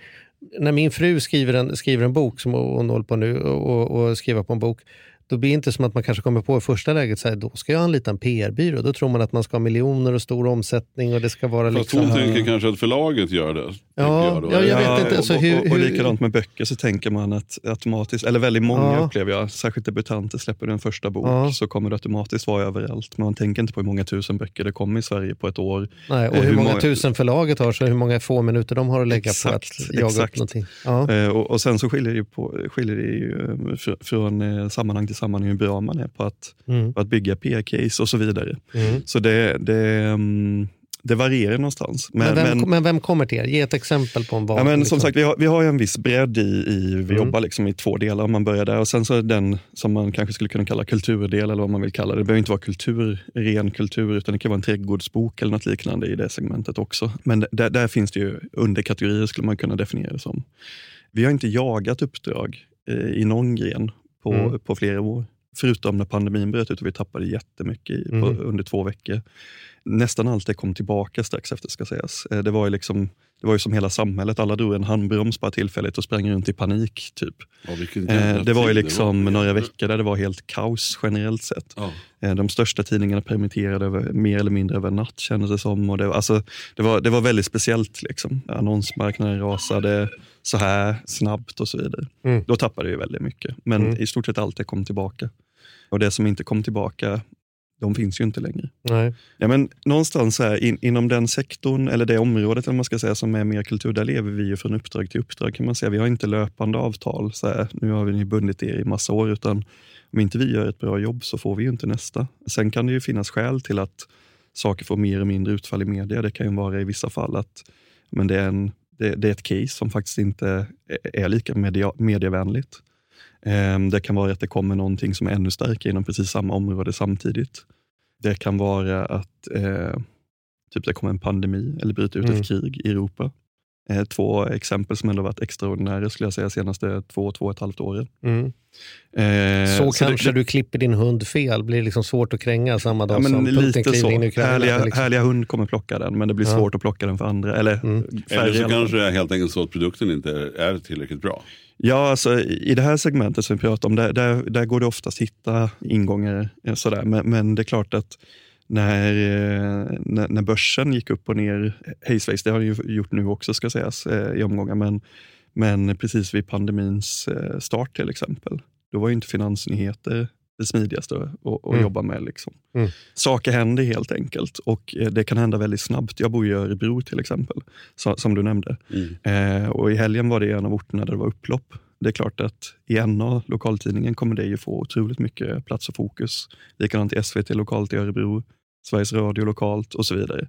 när min fru skriver en, skriver en bok, som hon håller på nu, och, och skriver på en bok, då blir det inte som att man kanske kommer på i första läget, så här, då ska jag anlita en PR-byrå. Då tror man att man ska ha miljoner och stor omsättning och det ska vara Fast liksom... hon tänker kanske att förlaget gör det. Ja, jag då. ja, jag vet inte. och, Alltså, och, hur, och, och hur- likadant med böcker så tänker man att automatiskt, eller väldigt många Ja. upplever jag, särskilt debutanter släpper en första bok Ja. så kommer det automatiskt vara överallt. Men man tänker inte på hur många tusen böcker det kommer i Sverige på ett år. Nej, och Eh, hur, hur många, många- tusen förlaget har, så hur många få minuter de har att lägga på Exakt, att jaga upp exakt. någonting. Ja. Eh, och, och sen så skiljer det ju, på, skiljer det ju eh, fr- från eh, sammanhang till sammanhang hur bra man är på att, Mm. på att bygga PR-case och så vidare. Mm. Så det, det, mm, det varierar någonstans. Men, vem, men vem kommer till er? Ge ett exempel på en. Ja, men liksom. Som sagt, vi har, vi har en viss bredd i, i vi Mm. jobbar liksom i två delar om man börjar där. Och sen så är den som man kanske skulle kunna kalla kulturdel eller vad man vill kalla det. Det behöver inte vara kultur, ren kultur utan det kan vara en trädgårdsbok eller något liknande i det segmentet också. Men där, där finns det ju underkategorier skulle man kunna definiera det som. Vi har inte jagat uppdrag eh, i någon gren på, Mm. på flera år. Förutom när pandemin bröt ut och vi tappade jättemycket i, på, Mm. under två veckor. Nästan allt det kom tillbaka strax efter ska sägas. Eh, Det var ju liksom det var ju som hela samhället, alla drog en handbroms bara tillfälligt och sprang runt i panik. typ. Ja, Eh, det var ju liksom var. några veckor där det var helt kaos generellt sett. Ja. Eh, de största tidningarna permitterade över, mer eller mindre över natt kändes det som. Och det, var- alltså, det, var, det var väldigt speciellt. Liksom. Annonsmarknaden rasade så här snabbt och så vidare. Mm. Då tappade vi väldigt mycket. Men Mm. i stort sett allt det kom tillbaka. Och det som inte kom tillbaka, de finns ju inte längre. Nej. Ja, men någonstans här, in, inom den sektorn, eller det området eller man ska säga, som är mer kultur, där lever vi ju från uppdrag till uppdrag. kan man säga. Vi har inte löpande avtal, så här, nu har vi bundit er i massa år, utan om inte vi gör ett bra jobb så får vi ju inte nästa. Sen kan det ju finnas skäl till att saker får mer och mindre utfall i media. Det kan ju vara i vissa fall att men det, är en, det, det är ett case som faktiskt inte är, lika media, medievänligt. Ehm, Det kan vara att det kommer någonting som är ännu starkare inom precis samma område samtidigt. Det kan vara att eh, typ det kommer en pandemi eller bryter ut Mm. ett krig i Europa. Eh, två exempel som ändå varit extraordinära skulle jag säga senaste två, två och ett halvt åren. Mm. Eh, Så, det- kanske det, du klipper din hund fel, blir det liksom svårt att kränga samma dag Ja, men som lite kliver så. in i Ukraina. Härliga, liksom. härliga hund kommer plocka den, men det blir Ja. svårt att plocka den för andra. Eller, Mm. Eller så kanske det är helt enkelt så att produkten inte är, tillräckligt bra. Ja, alltså, i det här segmentet som vi pratar om, där, där, där går det oftast att hitta ingångar. eh, Sådär. Men, men det är klart att när, eh, när, när börsen gick upp och ner hejsvejs, det har den ju gjort nu också ska sägas eh, i omgångar, men, men precis vid pandemins eh, start till exempel, då var ju inte finansnyheter det smidigaste att, Mm. jobba med. Liksom. Mm. Saker händer helt enkelt och det kan hända väldigt snabbt. Jag bor i Örebro till exempel, som du nämnde. Mm. Eh, och I helgen var det en av orterna där det var upplopp. Det är klart att i NA, lokaltidningen, kommer det ju få otroligt mycket plats och fokus. Likadant i SVT lokalt i Örebro, Sveriges Radio lokalt och så vidare.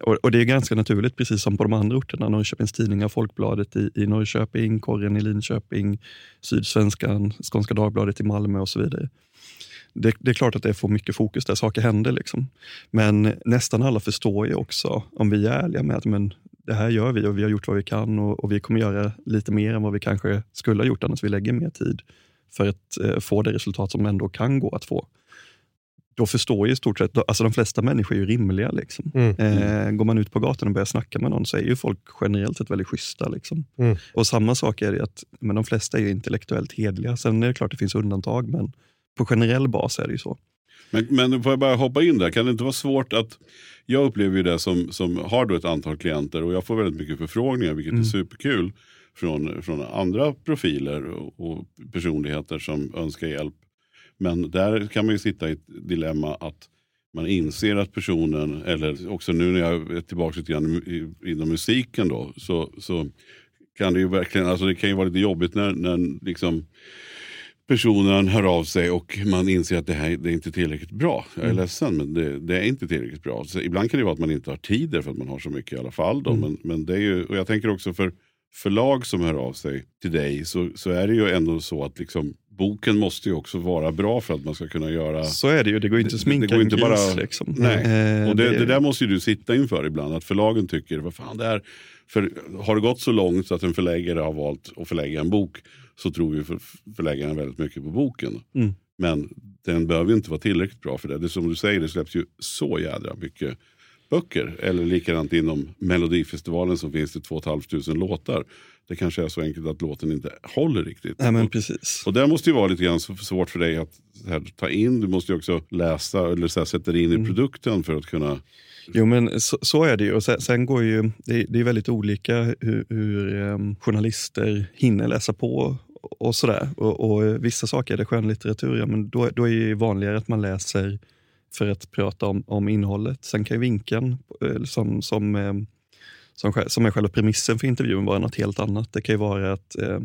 Och, och Det är ganska naturligt, precis som på de andra orterna. Norrköpings Tidningar, Folkbladet i, i Norrköping, Korren i Linköping, Sydsvenskan, Skånska Dagbladet i Malmö och så vidare. Det, det är klart att det får mycket fokus där saker händer. Liksom. Men nästan alla förstår ju också, om vi är ärliga med att men, det här gör vi och vi har gjort vad vi kan och, och vi kommer göra lite mer än vad vi kanske skulle ha gjort annars. Vi lägger mer tid för att eh, få det resultat som ändå kan gå att få. Då förstår ju i stort sett, alltså de flesta människor är ju rimliga. Liksom. Mm. Eh, går man ut på gatan och börjar snacka med någon så är ju folk generellt sett väldigt schyssta. Liksom. Mm. Och samma sak är det att men de flesta är ju intellektuellt hedliga. Sen är det klart det finns undantag, men på generell bas är det ju så. Men, men får jag bara hoppa in där, kan det inte vara svårt att jag upplever ju det som, som har då ett antal klienter och jag får väldigt mycket förfrågningar vilket är superkul från, från andra profiler och, och personligheter som önskar hjälp. Men där kan man ju sitta i ett dilemma att man inser att personen, eller också nu när jag är tillbaka lite grann inom musiken då, så, så kan det ju verkligen, alltså det kan ju vara lite jobbigt när, när liksom personen hör av sig och man inser att det här det är inte tillräckligt bra. Jag är ledsen men det, det är inte tillräckligt bra. Så ibland kan det vara att man inte har tid därför att man har så mycket i alla fall. Då. Men, men det är ju, och jag tänker också för förlag som hör av sig till dig så, så är det ju ändå så att liksom, boken måste ju också vara bra för att man ska kunna göra Så är det ju, det går ju inte att det sminka går inte en gris. bara- liksom. Nej, Eh, och det, det- det där måste ju du sitta inför ibland. Att förlagen tycker, vad fan det är. För har det gått så långt så att en förläggare har valt att förlägga en bok så tror ju för, förläggaren väldigt mycket på boken. Mm. Men den behöver ju inte vara tillräckligt bra för det. Det är som du säger, det släpps ju så jädra mycket böcker. Eller likadant inom Melodifestivalen så finns det 2 500 låtar. Det kanske är så enkelt att låten inte håller riktigt. Nej, men Och- precis. och det måste ju vara lite grann svårt för dig att här, ta in. Du måste ju också läsa eller så här, sätta dig in Mm. i produkten för att kunna... Jo, men så, så är det ju. Och sen, sen går ju det, är- det är väldigt olika hur, hur em, journalister hinner läsa på och sådär. Och, och vissa saker är det skönlitteratur, ja, men då, då är det vanligare att man läser för att prata om, om innehållet. Sen kan ju vinkeln eh, som, som, eh, som, som är själva premissen för intervjun vara något helt annat. Det kan ju vara att eh,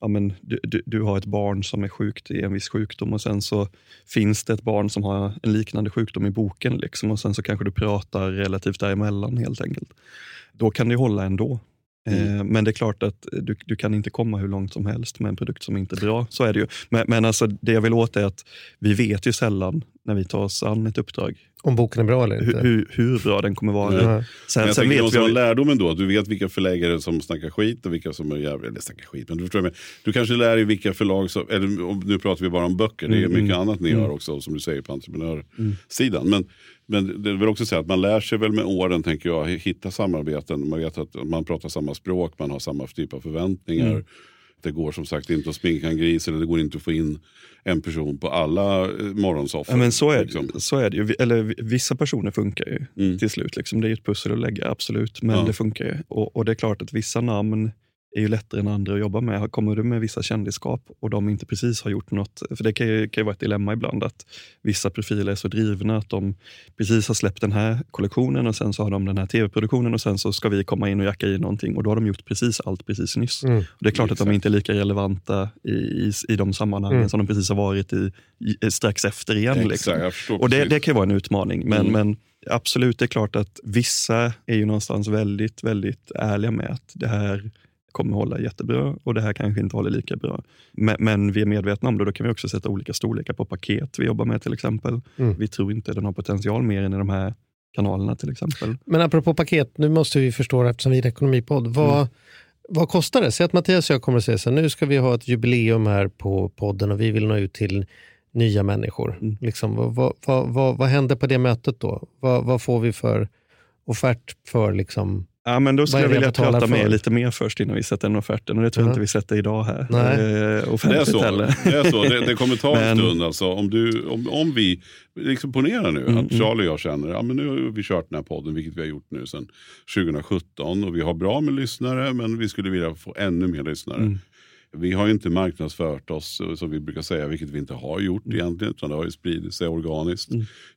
ja, men du, du, du har ett barn som är sjukt i en viss sjukdom och sen så finns det ett barn som har en liknande sjukdom i boken. Liksom, och sen så kanske du pratar relativt däremellan helt enkelt. Då kan det ju hålla ändå. Mm. men det är klart att du, du kan inte komma hur långt som helst med en produkt som inte är bra. Så är det ju. Men, men alltså, det jag vill åt är att vi vet ju sällan när vi tar oss an ett uppdrag om boken är bra eller inte. hur, hur, bra den kommer vara. Ja. Men Sen, jag sen vet vi... vara lärdomen då. att Du vet vilka förläggare som snackar skit och vilka som är jävla... Eller snackar skit, men du förstår menar. Du kanske lär dig vilka förlag som... Eller om- nu pratar vi bara om böcker. Det är Mm, mycket mm, annat ni mm. gör också, som du säger på entreprenörsidan. Men, men det vill också säga att man lär sig väl med åren, tänker jag, hitta samarbeten. Man vet att man pratar samma språk, man har samma typ av förväntningar. Mm. Det går som sagt inte att sminka en gris eller det går inte att få in en person på alla eh, morgonsoffor. Ja, men så, är, liksom. det- så är det ju. Eller vi- vissa personer funkar ju till slut. Liksom. Det är ju ett pussel att lägga, absolut. Men Mm. Ja. det funkar ju. Och, och det är klart att vissa namn är ju lättare än andra att jobba med. Kommer du med vissa kändisskap och de inte precis har gjort något, för det kan ju, kan ju vara ett dilemma ibland att vissa profiler är så drivna att de precis har släppt den här kollektionen och sen så har de den här tv-produktionen och sen så ska vi komma in och jacka i någonting och då har de gjort precis allt precis nyss. Mm. Och det är klart att de Exakt. inte är lika relevanta i, i, i de sammanhangen Mm. som de precis har varit i, i strax efter igen. Exakt, liksom. Och det, det kan ju vara en utmaning. Men, Mm. men absolut, det är klart att vissa är ju någonstans väldigt, väldigt ärliga med att det här kommer hålla jättebra och det här kanske inte håller lika bra. Men, men vi är medvetna om det och då kan vi också sätta olika storlekar på paket vi jobbar med till exempel. Mm. Vi tror inte den har potential mer än i de här kanalerna till exempel. Men apropå paket, nu måste vi förstå det eftersom vi är en ekonomipodd. Vad, Mm. vad kostar det? Säg att Mattias och jag kommer att säga så här, nu ska vi ha ett jubileum här på podden och vi vill nå ut till nya människor. Mm. Liksom, vad, vad, vad, vad, vad händer på det mötet då? Vad, vad får vi för offert för liksom, Ja, men då skulle jag vilja prata med er lite mer först innan vi sätter den offerten och det tror jag Ja. inte vi sätter idag här. Nej. Eh, Det är så. heller. Det, är så. Det, det (laughs) kommer ta en Men- stund. Alltså, om, du, om, om vi, liksom ponera nu Mm, att Charlie och jag känner att ja, nu har vi kört den här podden, vilket vi har gjort nu sedan 2017. Och vi har bra med lyssnare, men vi skulle vilja få ännu mer lyssnare. Mm. Vi har ju inte marknadsfört oss eh, som vi brukar säga, vilket vi inte har gjort Mm. egentligen. Utan det har ju spridit sig organiskt.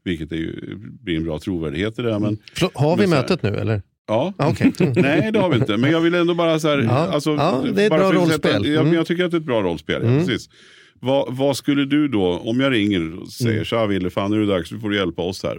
Vilket är ju, blir en bra trovärdighet i det. Men, har vi Men mötet nu eller? Ja. Ah. Mm. (laughs) Nej, det har vi inte. Men jag vill ändå bara så här... Ja. Alltså, Ja, det är ett bara bra rollspel. Sätta, ja, Mm. men jag tycker att det är ett bra rollspel. Ja, Mm. precis. Vad, vad skulle du då, om jag ringer och säger Mm. tja Wille, fan nu är det dags, nu får du hjälpa oss här.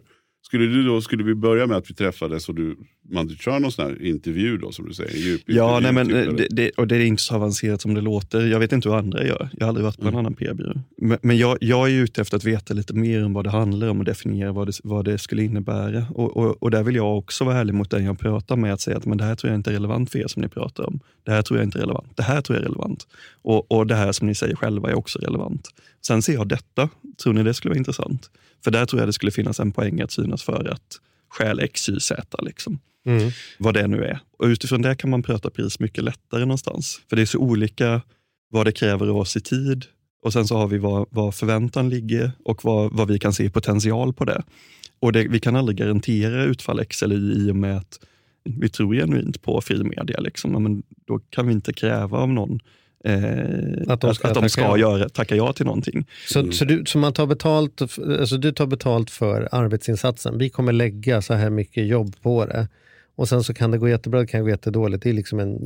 Skulle, du då, skulle vi börja med att vi träffades och du man kör någon sån här intervju då som du säger? Djup Ja, nej, men, intervju, eh, typ, det, det, och det är inte så avancerat som det låter. Jag vet inte hur andra gör. Jag har aldrig varit på Mm. en annan PR-byrå. Men, men jag, jag är ute efter att veta lite mer om vad det handlar om och definiera vad det, vad det skulle innebära. Och, och, och där vill jag också vara ärlig mot den jag pratar med. Att säga att men det här tror jag inte är relevant för er som ni pratar om. Det här tror jag inte är relevant. Det här tror jag är relevant. Och, och det här som ni säger själva är också relevant. Sen ser jag detta. Tror ni det skulle vara intressant? För där tror jag det skulle finnas en poäng att synas för att skäl X, Y, Z. Liksom Mm. vad det nu är. Och utifrån det kan man prata pris mycket lättare någonstans. För det är så olika vad det kräver av oss i tid och sen så har vi vad, vad förväntan ligger och vad, vad vi kan se potential på det. Och det, vi kan aldrig garantera utfall X eller Y i och med att vi tror genuint på fri media. Liksom. Men då kan vi inte kräva av någon eh, Att de ska att de tacka ska ja. göra, tacka ja till någonting. Så, så, du, så man tar betalt, alltså du tar betalt för arbetsinsatsen. Vi kommer lägga så här mycket jobb på det. Och sen så kan det gå jättebra, det kan gå jättedåligt. Det är liksom en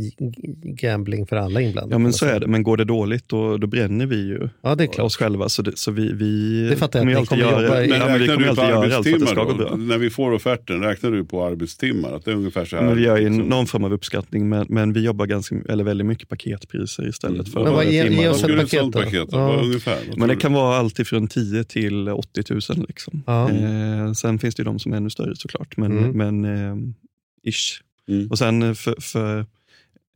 gambling för alla inblandade. Ja men så är det, men går det dåligt då, då bränner vi ju Ja, det är klart. oss själva. Så, det, så vi, vi Det fattar jag ju att alltid kommer göra, jobba i- Men ja, men vi räknar kommer alltid göra allt för att det ska gå arbetstimmar bra. då? När vi får offerten, räknar du på arbetstimmar? Att det är ungefär så här? Men vi gör ju liksom? någon form av uppskattning, men, men vi jobbar ganska, eller väldigt mycket paketpriser istället för Men vad- ge- timmar. ge oss ett paket paket då? Ja. Ungefär? Men det du? kan vara allt ifrån 10 till 80 000. Liksom. Ja. Eh, sen finns det ju de som är ännu större såklart, men, Mm. men eh, ish. Mm. Och sen eh, för, för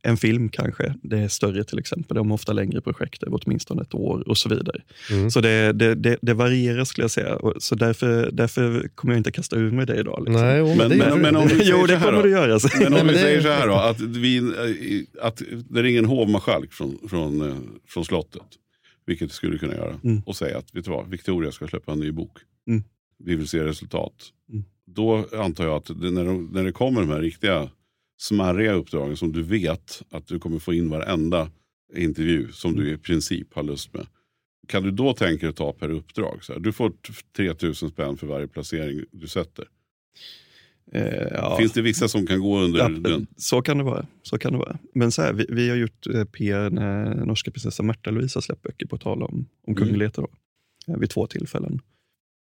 en film kanske, det är större till exempel. De har ofta längre projekt, över åtminstone ett år och så vidare. Mm. Så det, det, det, det varierar skulle jag säga. Så därför, därför kommer jag inte kasta ur mig det idag. Liksom. Nej, jo, men, det men- men om vi (laughs) jo, det här kommer då. du göra. Så. Men om vi det- säger så här då, att, vi, eh, att det ringer en hovmarskalk från, från, eh, från slottet, vilket det skulle kunna göra, Mm. och säga att vet du vad, Victoria ska släppa en ny bok. Mm. Vi vill se resultat. Mm. Då antar jag att det, när, de, när det kommer de här riktiga smarriga uppdragen som du vet att du kommer få in varenda intervju som du i princip har lust med. Kan du då tänka dig att ta per uppdrag? Så här, du får t- 3000 spänn för varje placering du sätter. Eh, ja. Finns det vissa som kan gå under Ja, den? så kan det vara. Så kan det vara. Men så här, vi, vi har gjort eh, PR när norska prinsessan Märta Louise släppt böcker på tal om, om Mm. kungligheter. Eh, vid två tillfällen.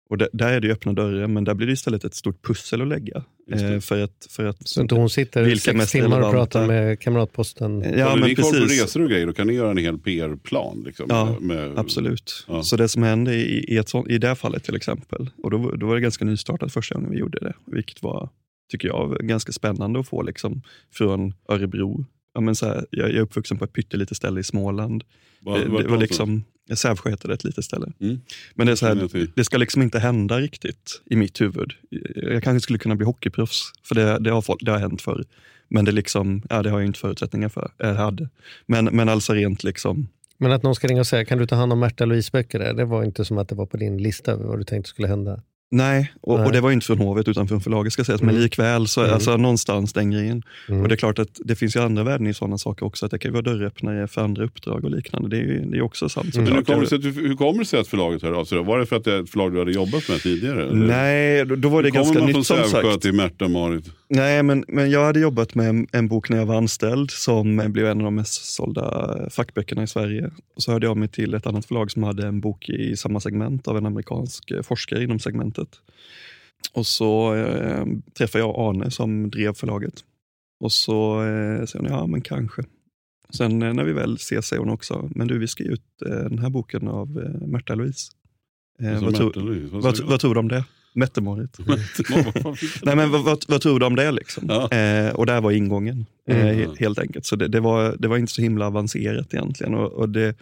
Och där, där är det öppna dörrar, men där blir det istället ett stort pussel att lägga. Eh, för att, för att, Så inte hon sitter Vilka sex timmar och relevanta? pratar med Kamratposten. ja, Håller men ni koll på precis. resor och grejer, då kan ni göra en hel PR-plan. Liksom, Ja, med, Absolut. Ja. Så det som hände i, i, ett sånt, i det här fallet till exempel, och då, då var det ganska nystartat första gången vi gjorde det, vilket var, tycker jag, ganska spännande att få liksom, från Örebro. Ja, men så här, jag, jag är uppvuxen på ett pyttelitet ställe i Småland. Vad- det, vart det var liksom, Sävsjö heter det, ett litet ställe. Mm. Men det är så här, det ska liksom inte hända riktigt i mitt huvud. Jag kanske skulle kunna bli hockeyproffs, för det, det, har, folk- det har hänt förr. Men det, liksom, ja, det har jag inte förutsättningar för. Jag hade. Men, men alltså rent liksom, Men att någon ska ringa och säga, kan du ta hand om Märta Louise böcker? Det var inte som att det var på din lista över vad du tänkte skulle hända. Nej, och, Nej. och det var inte från hovet utan från förlaget ska sägas. Mm. Men likväl, så, Mm. alltså, någonstans den grejen. Mm. Och det är klart att det finns ju andra värden i sådana saker också. Att det kan ju vara dörröppnare för andra uppdrag och liknande. Det är ju det är också sant. Men hur kommer, det sig hur kommer det sig att förlaget hör av sig? Var det för att det är ett förlag du hade jobbat med tidigare? eller? Nej, då, då var det Hur kommer ganska man från nytt som Sävsjö sagt. till Märta-Marit? Nej, men, men jag hade jobbat med en, en bok när jag var anställd som blev en av de mest sålda fackböckerna i Sverige. Och så hörde jag mig till ett annat förlag som hade en bok i samma segment av en amerikansk forskare inom segmentet. Och så eh, träffade jag Arne som drev förlaget. Och så eh, sa hon, ja men kanske. Sen eh, när vi väl ses säger hon också, men du vi ska ge ut eh, den här boken av eh, Märta Louise. Eh, vad, tror- Märta-Louise, vad vad, vad tror du om det? Jag? (laughs) Nej, men vad, vad, vad tror du om det? Liksom? Ja. Eh, och där var ingången, eh, Mm. he- helt enkelt. Så det, det, var, det var inte så himla avancerat egentligen. Och, och det,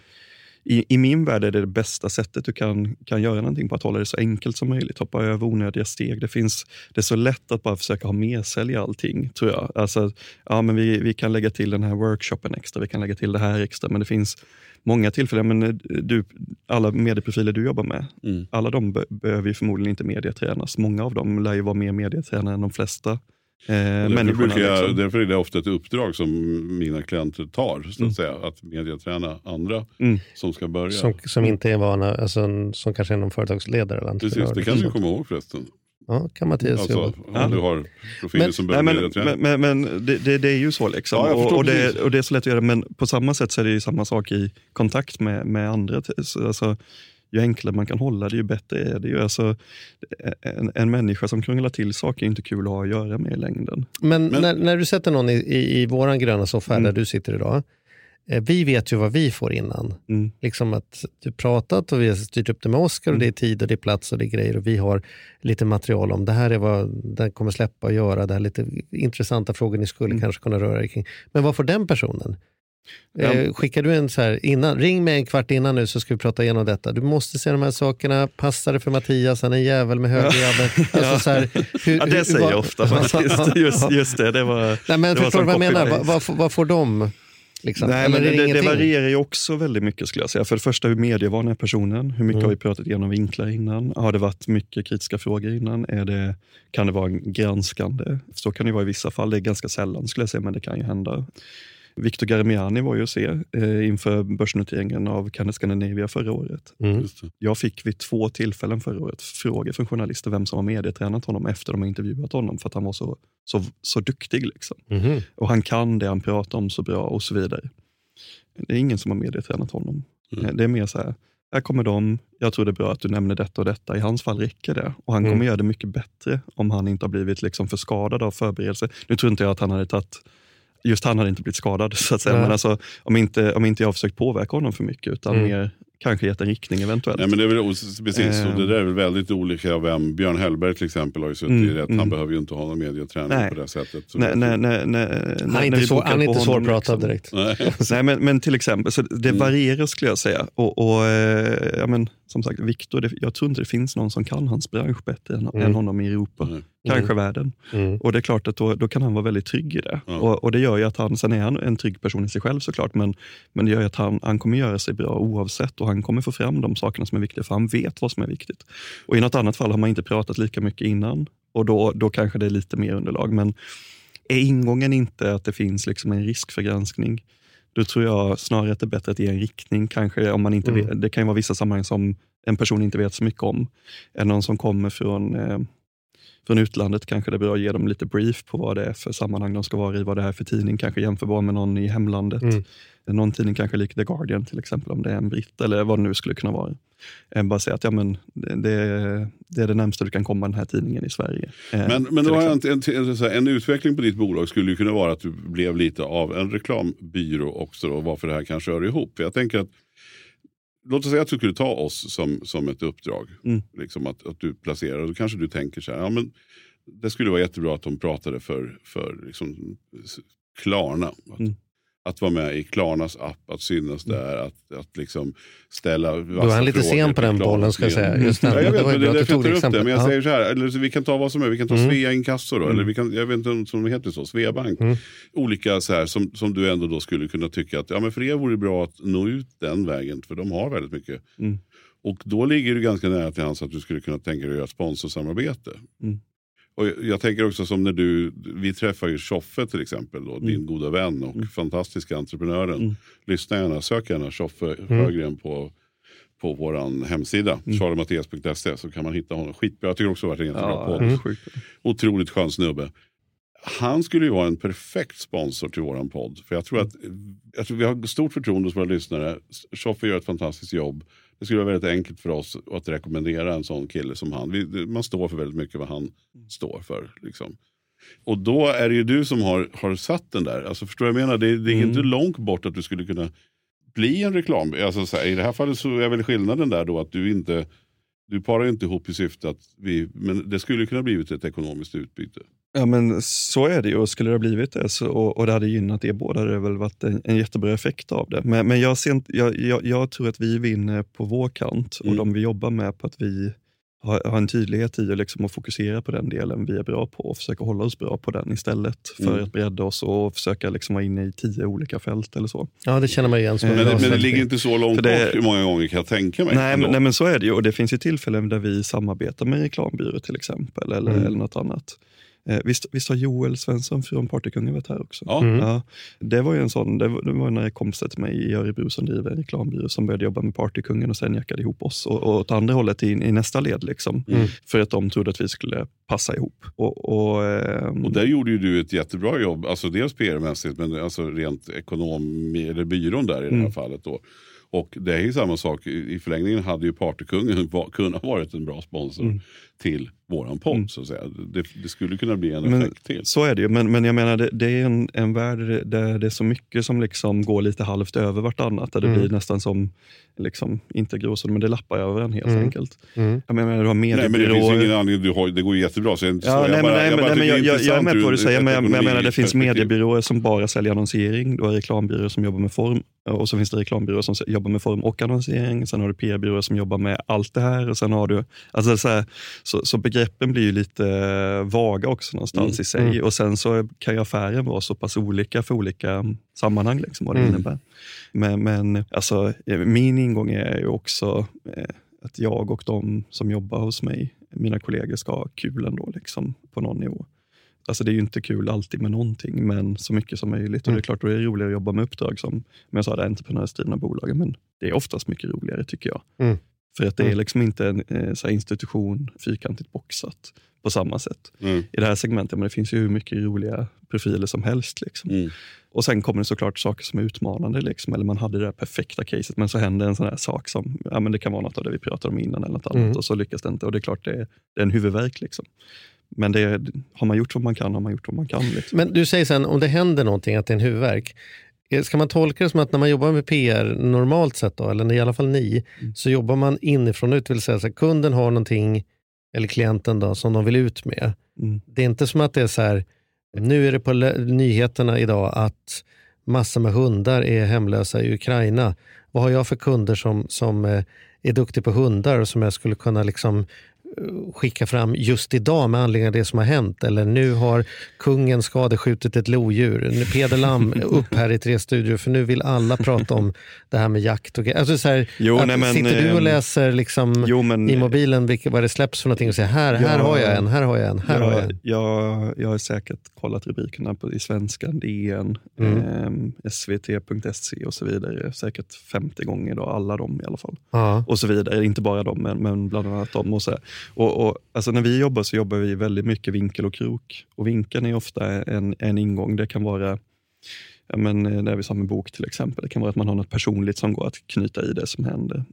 i, I min värld är det det bästa sättet du kan, kan göra någonting på, att hålla det så enkelt som möjligt. Hoppa över onödiga steg. Det, finns, det är så lätt att bara försöka ha med sig i allting, tror jag. Alltså, ja, men vi, vi kan lägga till den här workshopen extra, vi kan lägga till det här extra, men det finns många tillfällen. Men eh, du, alla medieprofiler du jobbar med, Mm. alla de be behöver ju förmodligen inte medietränas. Många av dem lär ju vara mer medietränare än de flesta eh, Därför, brukar jag, liksom. därför är det ofta ett uppdrag som mina klienter tar, så att Mm. säga. Att mediaträna andra Mm. som ska börja. Som, som inte är vana, alltså, som kanske är någon företagsledare eller Precis, entreprenör. det kan du komma ihåg förresten. Ja, kan Mattias Alltså, jobba. om Ja. du har profiler Men- som Nej, börjar men, mediaträna. men, men, men det, det, det är ju så. Liksom. Ja, och, och, det, precis. och det är så lätt att göra, men på samma sätt så är det ju samma sak i kontakt med, med andra. Så, Alltså, ju enklare man kan hålla det, ju bättre är det ju. Alltså, en, en människa som krånglar till saker är inte kul att ha att göra med i längden. Men, När, när du sätter någon i, i, i våran gröna soffa Mm. där du sitter idag, eh, vi vet ju vad vi får innan. Mm. Liksom att du pratat och vi har styrt upp det med Oscar och det är tid och det är plats och det är grejer och vi har lite material om det här är vad den kommer släppa och göra, det här är lite intressanta frågor ni skulle Mm. kanske kunna röra er kring. Men vad får den personen? Ja. Eh, skickar du en så här innan, ring mig en kvart innan nu så ska vi prata igenom detta. Du måste se de här sakerna, passa det för Mattias, han är en jävel med högerjabben. (laughs) Alltså, så här, hur- Ja, det hur- säger vad- jag ofta faktiskt. (laughs) Just, just det, det var... Nej, men det förstår du vad jag menar? Vad, vad, får- vad får de? Liksom? Nej, men det, det, ingenting? varierar ju också väldigt mycket skulle jag säga. För det första, hur medievan är personen? Hur mycket Mm. har vi pratat igenom vinklar innan? Har det varit mycket kritiska frågor innan? Är det, kan det vara granskande? Så kan det vara i vissa fall. Det är ganska sällan skulle jag säga, men det kan ju hända. Victor Garmiani var ju att se eh, inför börsnoteringen av Cannes Scandinavia förra året. Mm. Jag fick vid två tillfällen förra året frågor från journalister vem som har medietränat honom efter de har intervjuat honom för att han var så, så, så duktig. Liksom. Mhm. Och han kan det han pratar om så bra och så vidare. Det är ingen som har medietränat honom. Mm. Det är mer så här, här kommer de, jag tror det är bra att du nämner detta och detta. I hans fall räcker det. Och han Mm. kommer göra det mycket bättre om han inte har blivit liksom för skadad av förberedelse. Nu tror inte jag att han hade tagit Just han hade inte blivit skadad, så att säga. Nej. men alltså, om, inte, om inte jag har försökt påverka honom för mycket, utan Mm. mer kanske gett en riktning eventuellt. Nej, men det är väl, precis, och det Ehm. där är väl väldigt olika vem. Björn Hellberg till exempel har ju suttit Mm, i rätt. mm. Han behöver ju inte ha någon medieträning Nej. på det sättet. Så Nej, det- nej, nej, nej, Han är inte, så, han är inte svårpratad liksom. direkt. Nej. (laughs) Nej, men, men till exempel, så det Mm. varierar skulle jag säga. Och, och, eh, ja, men, som sagt, Viktor, jag tror inte det finns någon som kan hans bransch bättre än, Mm. än honom i Europa. Nej. Kanske världen. Mm. Och det är klart att då, då kan han vara väldigt trygg i det. Ja. Och, och det gör ju att han, sen är han en trygg person i sig själv såklart, men, men det gör ju att han, han kommer göra sig bra oavsett och han kommer få fram de sakerna som är viktiga, för han vet vad som är viktigt. Och i något annat fall har man inte pratat lika mycket innan och då, då kanske det är lite mer underlag. Men är ingången inte att det finns liksom en risk för granskning, då tror jag snarare att det är bättre att ge en riktning. Kanske om man inte Mm. vet, det kan ju vara vissa sammanhang som en person inte vet så mycket om. Än någon som kommer från, eh, från utlandet kanske det är bra att ge dem lite brief på vad det är för sammanhang de ska vara i, vad det är för tidning, kanske jämförbar med någon i hemlandet. Mm. Någon tidning kanske lik The Guardian till exempel, om det är en britt eller vad det nu skulle kunna vara. Eh, bara säga att ja, men det, det, är det närmsta du kan komma den här tidningen i Sverige. Eh, Men, men då en, en, en, en utveckling på ditt bolag skulle ju kunna vara att du blev lite av en reklambyrå också. Då, varför det här kanske hör ihop. Jag tänker att Låt oss säga att du skulle ta oss som, som ett uppdrag. Mm. Liksom att, att du placerar. Och då kanske du tänker så här. Ja, men det skulle vara jättebra att de pratade för, för liksom, Klarna. Att, Mm. Att vara med i Klarnas app, att synas där, att, att liksom ställa Då är han lite sen på den bollen ska jag säga. Just den. Ja, jag det vet, det du därför jag tog det upp det. Men jag Ja. säger så här, eller så vi kan ta vad som är. Vi kan ta Mm. Svea Inkasso då, eller Mm. vi kan, jag vet inte om det heter så, Sveabank. Mm. Olika så här som, som du ändå då skulle kunna tycka att ja, men för er vore det bra att nå ut den vägen, för de har väldigt mycket. Mm. Och då ligger det ganska nära till hands att du skulle kunna tänka dig att göra ett sponsorsamarbete. Mm. Och jag, tänker också som när du, vi träffar ju Tjoffe till exempel, då, din goda vän och fantastiska entreprenören. Mm. Lyssna gärna, sök gärna Tjoffe Mm. Sjögren på, på vår hemsida, mm. charliemattias.se så kan man hitta honom. Skitbra, jag tycker också det har varit en jättebra Ja, podd. Mm. Otroligt skön snubbe. Han skulle ju vara en perfekt sponsor till våran podd. För jag tror att jag tror vi har stort förtroende hos våra lyssnare. Tjoffe gör ett fantastiskt jobb. Det skulle vara väldigt enkelt för oss att rekommendera en sån kille som han. Vi, man står för väldigt mycket vad han står för. Liksom. Och då är det ju du som har, har satt den där. Alltså, förstår du vad jag menar? Det, det är Mm. inte långt bort att du skulle kunna bli en reklam. Alltså, så här, I det här fallet så är väl skillnaden där då att du inte du parar inte ihop i syfte att vi, men det skulle kunna blivit ett ekonomiskt utbyte. Ja men så är det ju och skulle det ha blivit det så, och, och det hade gynnat er båda hade det väl varit en, en jättebra effekt av det. Men, men jag, ser inte, jag, jag, jag tror att vi vinner på vår kant och Mm. de vi jobbar med på att vi har, har en tydlighet i och liksom att fokusera på den delen vi är bra på och försöka hålla oss bra på den istället för Mm. att bredda oss och försöka liksom vara inne i tio olika fält eller så. Ja, det känner man igen som en Men det, men det ligger inte så långt det- bort hur många gånger kan jag tänka mig. Nej men, nej men så är det ju och det finns ju tillfällen där vi samarbetar med reklambyrå till exempel eller, Mm. eller något annat. Eh, visst, visst har Joel Svensson från Partykungen varit här också? Ja. Mm. Ja, det var ju en sån, det var, det var en kompisar till mig i Örebro som driver en reklambyrå som började jobba med Partykungen och sen jackade ihop oss och, och åt andra hållet i, i nästa led. Liksom, Mm. För att de trodde att vi skulle passa ihop. Och, och, ehm, Och där gjorde ju du ett jättebra jobb, alltså dels PR-mässigt men alltså rent ekonomi, eller byrån där i det här Mm. fallet. Då. Och det är ju samma sak, i förlängningen hade ju Partykungen (laughs) va- kunnat varit en bra sponsor Mm. till våran podd. Så att säga. Det, det skulle kunna bli en Men, effekt till. så är det ju, men, men jag menar det, det är en, en värld där det är så mycket som liksom går lite halvt över vartannat. Där det Mm. blir nästan som, liksom, inte gråzon, men det lappar över en helt Mm. enkelt. Mm. Jag menar, du har Nej, men det finns ingen anledning, du har, det går jättebra. Så jag, Ja, så, nej, jag, men, bara, nej, bara nej, jag, jag, jag är med på vad du säger, men, jag- men jag menar det finns mediebyråer som bara säljer annonsering. Du har reklambyråer som jobbar med form och så finns det reklambyråer som jobbar med form och annonsering. Sen har du PR-byråer som jobbar med allt det här. Och sen har du, alltså så, här, så, så begreppen blir ju lite eh, vaga också någonstans Mm. i sig. Mm. Och sen så kan ju affären vara så pass olika för olika sammanhang, liksom, vad det Mm. innebär. Men, men alltså, eh, min ingång är ju också eh, att jag och de som jobbar hos mig, mina kollegor, ska ha kul ändå liksom, på någon nivå. Alltså det är ju inte kul alltid med någonting, men så mycket som möjligt. Och det är klart, då är det roligare att jobba med uppdrag som, som jag sa, det entreprenörsdrivna bolagen. Men det är oftast mycket roligare tycker jag. Mm. För att det är Mm. liksom inte en eh, här institution fyrkantigt boxat på samma sätt. Mm. I det här segmentet, men det finns ju hur mycket roliga profiler som helst. Liksom. Mm. Och sen kommer det såklart saker som är utmanande. Liksom. Eller man hade det där perfekta caset, men så händer en sån här sak som, ja men det kan vara något av det vi pratade om innan eller något annat Mm. och så lyckas det inte. Och det är klart det är, det är en huvudvärk. Liksom. Men det har man gjort vad man kan har man gjort vad man kan. Liksom. Men du säger sen om det händer någonting, att det är en huvudvärk. Eh, Ska man tolka det som att när man jobbar med PR normalt sett, då, eller i alla fall ni, Mm. så jobbar man inifrån ut, vill säga så här, kunden har någonting, eller klienten då, som de vill ut med. Mm. Det är inte som att det är så här, nu är det på nyheterna idag att massor med hundar är hemlösa i Ukraina. Vad har jag för kunder som, som eh, är duktiga på hundar och som jag skulle kunna liksom skicka fram just idag med anledning av det som har hänt. Eller nu har kungen skadeskjutit ett lodjur. Peder Lam (laughs) upp här i Tre Studior för nu vill alla prata om det här med jakt. Och, alltså så här, Jo, att, nej, men, sitter du och ehm, läser liksom Jo, men, i mobilen vilka, vad det släpps för någonting och säger här, här Ja. har jag en, här har jag en, här har jag en. jag, jag har säkert kollat rubrikerna på, i Svenskan, DN, Mm. ehm, svt.se och så vidare. Säkert 50 gånger, då, alla dem i alla fall. Ja. och så vidare. Inte bara dem, men, men bland annat dem. Och så här. Och, och, alltså när vi jobbar så jobbar vi väldigt mycket vinkel och krok. Och vinkeln är ofta en, en ingång. Det kan vara ja, men, eh, det vi sa med bok till exempel. Det kan vara att man har något personligt som går att knyta i det som händer.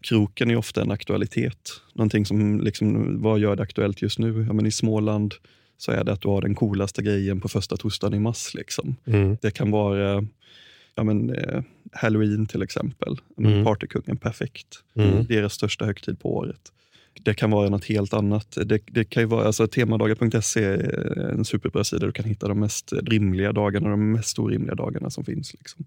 Kroken är ofta en aktualitet. Någonting som, liksom, vad gör det aktuellt just nu? Ja, men I Småland så är det att du har den coolaste grejen på första torsdagen i mars. Liksom. Mm. Det kan vara ja, men, eh, Halloween till exempel. Mm. Partykungen, perfekt. Mm. Deras största högtid på året. Det kan vara något helt annat. Det, det kan ju vara, alltså, temadagar.se är en superbra sida. Du kan hitta de mest rimliga dagarna och de mest orimliga dagarna som finns. Liksom.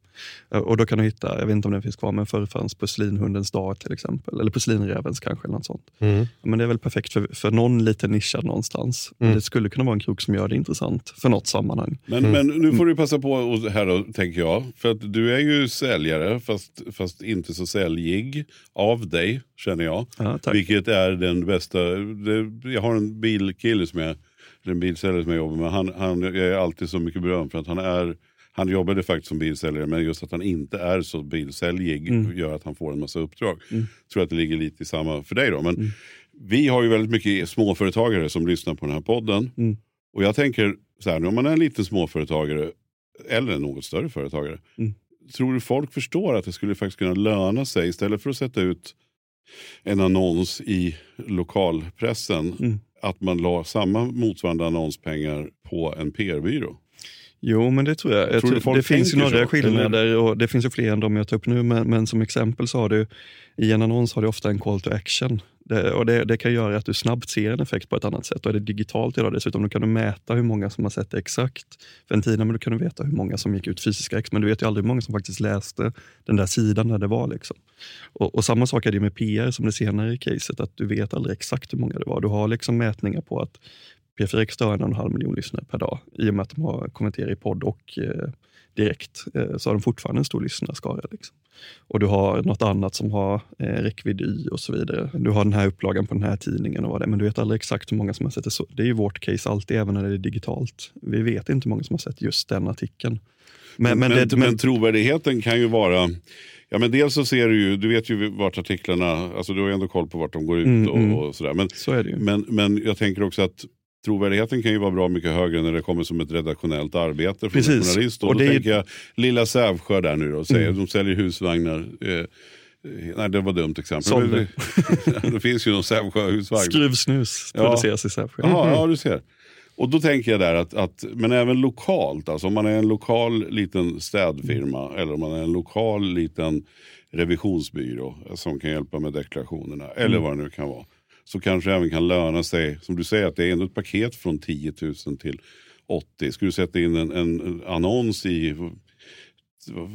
Eh, Och då kan du hitta, jag vet inte om den finns kvar, men förr fanns Porslinhundens dag till exempel. Eller Porslinrävens kanske. Eller något sånt. Mm. Men det är väl perfekt för, för någon liten nischad någonstans. Mm. Det skulle kunna vara en krok som gör det intressant för något sammanhang. Men, Mm. men nu får du passa på och här då, tänker jag. För att du är ju säljare, fast, fast inte så säljig av dig, känner jag. Ja, tack. Vilket är den bästa. Det, jag har en bilkille som jag, en bilsäljare som jag jobbar med. Han, han jag är alltid så mycket beröm för att han är han jobbade faktiskt som bilsäljare men just att han inte är så bilsäljig Mm. gör att han får en massa uppdrag. Mm. tror att det ligger lite i samma för dig då. Men Mm. vi har ju väldigt mycket småföretagare som lyssnar på den här podden. Mm. Och jag tänker så här, om man är en liten småföretagare eller en något större företagare. Mm. Tror du folk förstår att det skulle faktiskt kunna löna sig istället för att sätta ut en annons i lokalpressen. Mm. Att man la samma motsvarande annonspengar på en PR-byrå. Jo, men det tror jag. jag Tror tror, det finns ju några så, skillnader och det finns ju fler än de jag tar upp nu. Men, men som exempel så har du i en annons har du ofta en call to action. Det, och det, det kan göra att du snabbt ser en effekt på ett annat sätt. Och är det digitalt idag dessutom, då kan du mäta hur många som har sett det exakt. För en tid men då kan du veta hur många som gick ut fysiska ex, men du vet ju aldrig hur många som faktiskt läste den där sidan när det var. Liksom. Och, och samma sak är det med PR som det senare i caset, att du vet aldrig exakt hur många det var. Du har liksom mätningar på att P4 Extra har en och en halv miljon lyssnare per dag. I och med att de har kommenterat i podd och eh, direkt eh, så har de fortfarande en stor lyssnarskara. Liksom. Och du har något annat som har eh, räckvidd y och så vidare. Du har den här upplagan på den här tidningen och vad det är, men du vet aldrig exakt hur många som har sett det. Så det är ju vårt case alltid, även när det är digitalt. Vi vet inte hur många som har sett just den artikeln. Men, men, det- men trovärdigheten kan ju vara Ja, men dels så ser du ju, du vet ju vart artiklarna, alltså du har ju ändå koll på vart de går ut Mm, och, mm. och sådär. Men, så men, men jag tänker också att trovärdigheten kan ju vara bra mycket högre när det kommer som ett redaktionellt arbete från en journalist. Och, Och då det är- tänker jag lilla Sävsjö där nu då, säger, Mm. de säljer husvagnar. Eh, nej det var dumt exempel. Men, (laughs) det finns ju någon Sävsjö husvagn. Skruvsnus Ja. produceras i Sävsjö. Jaha, ja du ser. Och då tänker jag där att, att, men även lokalt, alltså om man är en lokal liten städfirma eller om man är en lokal liten revisionsbyrå som kan hjälpa med deklarationerna eller Mm. vad det nu kan vara. Så kanske det även kan löna sig, som du säger, att det är ändå ett paket från 10 000 till 80. Ska du sätta in en, en annons i,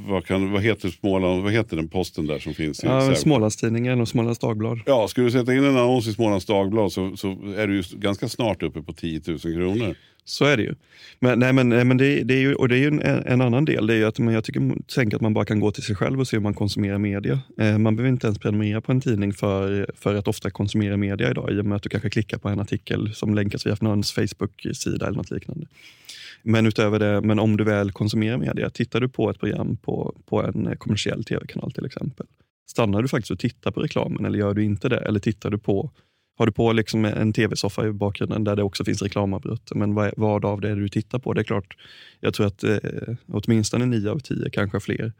vad, kan, vad, heter Småland, vad heter den posten där som finns i Ja? Smålandstidningen och Smålands Dagblad. Ja, ska du sätta in en annons i Smålands Dagblad så, så är du ganska snart uppe på 10 000 kronor. Så är det ju. Men, nej, men, nej, men det, det är ju, och det är ju en, en annan del. Det är ju att man, jag tycker, tänker att man bara kan gå till sig själv och se hur man konsumerar media. Eh, man behöver inte ens prenumerera på en tidning för, för att ofta konsumera media idag i och med att du kanske klickar på en artikel som länkas via någons Facebook-sida eller något liknande. Men utöver det, men om du väl konsumerar media, tittar du på ett program på, på en kommersiell tv-kanal till exempel. Stannar du faktiskt och tittar på reklamen eller gör du inte det? Eller tittar du på har du på liksom en tv-soffa i bakgrunden där det också finns reklamavbrott, men vad, vad av det är det du tittar på? Det är klart, jag tror att eh, åtminstone nio av tio, kanske fler,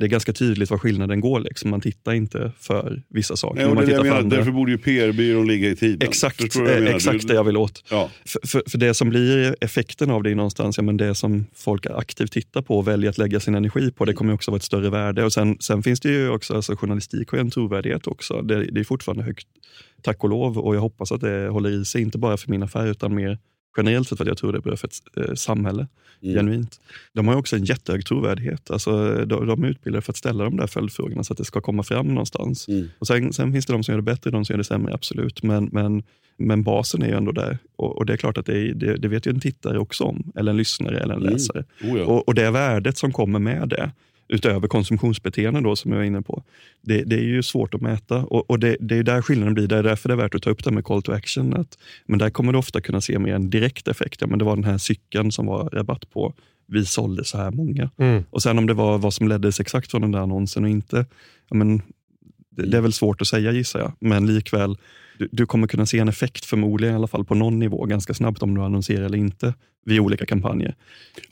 det är ganska tydligt var skillnaden går. Liksom. Man tittar inte för vissa saker. Nej, man tittar jag för menar, andra. därför borde ju PR-byrån ligga i tiden. Exakt, eh, menar? exakt det jag vill åt. Ja. För, för, för det som blir effekten av det är någonstans, ja, men det som folk aktivt tittar på och väljer att lägga sin energi på, det kommer också vara ett större värde. Och sen, sen finns det ju också, alltså journalistik har en trovärdighet också. Det, det är fortfarande högt, tack och lov, och jag hoppas att det håller i sig, inte bara för min affär utan mer generellt sett för att jag tror det är bra för ett eh, samhälle, Mm. genuint. De har också en jättehög trovärdighet. Alltså, de, de är utbildade för att ställa de där följdfrågorna så att det ska komma fram någonstans. Mm. Och sen, sen finns det de som gör det bättre, de som gör det sämre, absolut. Men, men, men basen är ju ändå där. Och, och det är klart att det, är, det, det vet ju en tittare också om, eller en lyssnare eller en Mm. läsare. Oh ja. Och, och det värdet som kommer med det, utöver konsumtionsbeteenden då, som jag var inne på, det, det är ju svårt att mäta. Och, och det, det är där skillnaden blir. Det är därför det är värt att ta upp det med call to action. Att, men där kommer du ofta kunna se mer en direkt effekt. Ja, men det var den här cykeln som var rabatt på. Vi sålde så här många. Mm. Och sen om det var vad som leddes exakt från den där annonsen och inte, ja, men det, det är väl svårt att säga gissar jag. Men likväl, du, du kommer kunna se en effekt förmodligen i alla fall på någon nivå ganska snabbt om du annonserar eller inte vid olika kampanjer.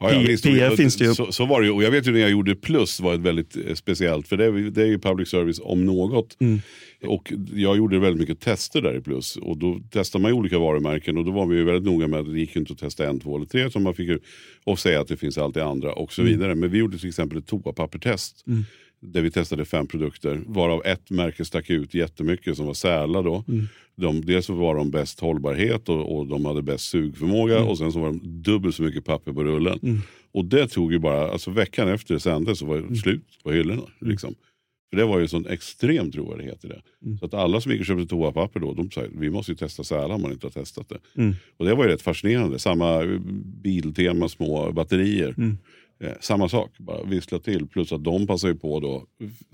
Ja, ja, visst, PR finns det ju. Så, så var det ju. Och jag vet ju när jag gjorde Plus var ett väldigt eh, speciellt. För det, är- det är ju public service om något. Mm. Och jag gjorde väldigt mycket tester där i Plus. Och då testade man ju olika varumärken. Och då var vi ju väldigt noga med att det gick inte att testa en, två eller tre. Så man fick ju och säga att det finns alltid andra och så Mm. vidare. Men vi gjorde till exempel ett toapappertest. Mm. Där vi testade fem produkter. Varav ett märke stack ut jättemycket som var Säla då. Mm. De, dels var de bäst hållbarhet och, och de hade bäst sugförmåga. Mm. Och sen så var de dubbelt så mycket papper på rullen. Mm. Och det tog ju bara, alltså veckan efter det sändes så var det slut på hyllorna. Liksom. För det var ju sån extrem trovärdighet i det. Mm. Så att alla som gick och köpte toapapper då, de sa vi måste ju testa Säla om man inte har testat det. Mm. Och det var ju rätt fascinerande. Samma eh, biltema, små batterier. Mm. Eh, samma sak, bara vissla till. Plus att de passar ju på då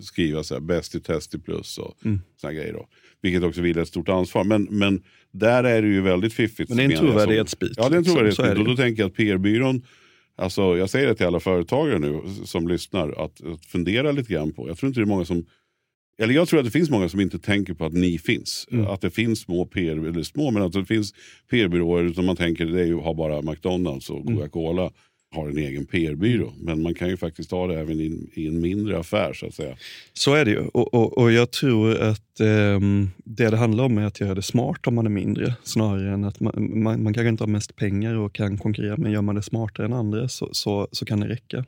skriva så här, bäst i test i plus och Mm. såna grejer. Då. Vilket också vilar ett stort ansvar. Men, men där är det ju väldigt fiffigt. Men det är en som- trovärdighetsbit, Ja, det är en trovärdighetsbit. Och då tänker jag att PR-byrån Alltså, jag säger det till alla företagare nu som lyssnar, att, att fundera lite grann på. Jag tror inte det är många som eller jag tror att det finns många som inte tänker på att ni finns. Mm. Att det finns små PR, eller små, men att det finns PR-byråer. Utan man tänker det är ju har bara McDonalds och Mm. Har en egen PR-byrå. Men man kan ju faktiskt ha det även i, i en mindre affär så att säga. Så är det ju. Och, och, och jag tror att ehm, det det handlar om är att göra det smart om man är mindre. Snarare än att man, man, man kanske inte har mest pengar och kan konkurrera. Men gör man det smartare än andra så, så, så kan det räcka.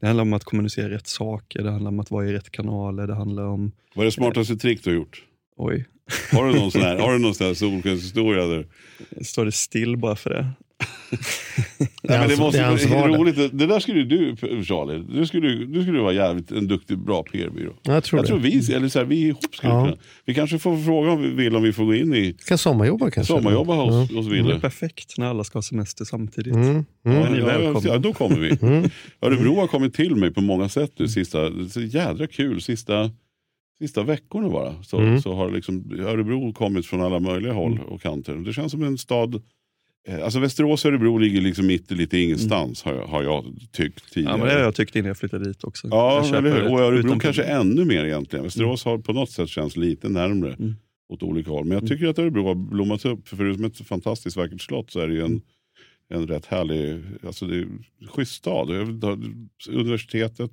Det handlar om att kommunicera rätt saker. Det handlar om att vara i rätt kanaler. Det handlar om... Vad är det smartaste trick du har gjort? Oj, Har du någon sån här, (laughs) har du någon sån här solskenshistoria? Står det still bara för det? (laughs) Nej, men det måste det vardag. roligt. Det där skulle du, Charlie, du skulle, du skulle vara jävligt en duktig, bra PR-byrå. Ja, jag tror Jag det. tror vi, eller så här, vi ihop skulle Ja. kunna. Vi kanske får fråga om vi vill om vi får gå in i Kan sommarjobba kanske? sommarjobba hos, hos Det Ville. är perfekt när alla ska ha semester samtidigt. Mm. Mm. Ja, Ja, ja, ja, då kommer vi. (laughs) Mm. Örebro har kommit till mig på många sätt nu. Sista, det så jädra kul. Sista, sista veckorna bara. Så, Mm. så har liksom Örebro kommit från alla möjliga håll och kanter. Det känns som en stad. Eh, Alltså Västerås och Örebro ligger liksom mitt i lite ingenstans har jag, har jag tyckt tidigare. Ja, men det har jag tyckt innan jag flyttade dit också. Ja, eller hur? Och Örebro kanske problem. ännu mer egentligen. Västerås har på något sätt känns lite närmre. Mm. åt olika håll. Men jag tycker att Örebro har blommat upp. För förutom ett fantastiskt vackert slott så är det ju en, en rätt härlig, alltså det är schysst stad. Universitetet.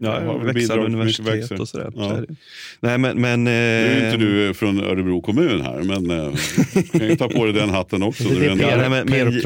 Ja, har väl växande universitet och sådär. Ja. Nej, men, men, Nu är eh, inte du från Örebro kommun här, men eh, du kan ju ta på dig den hatten också. Det är PR. Ja, nej, men, men,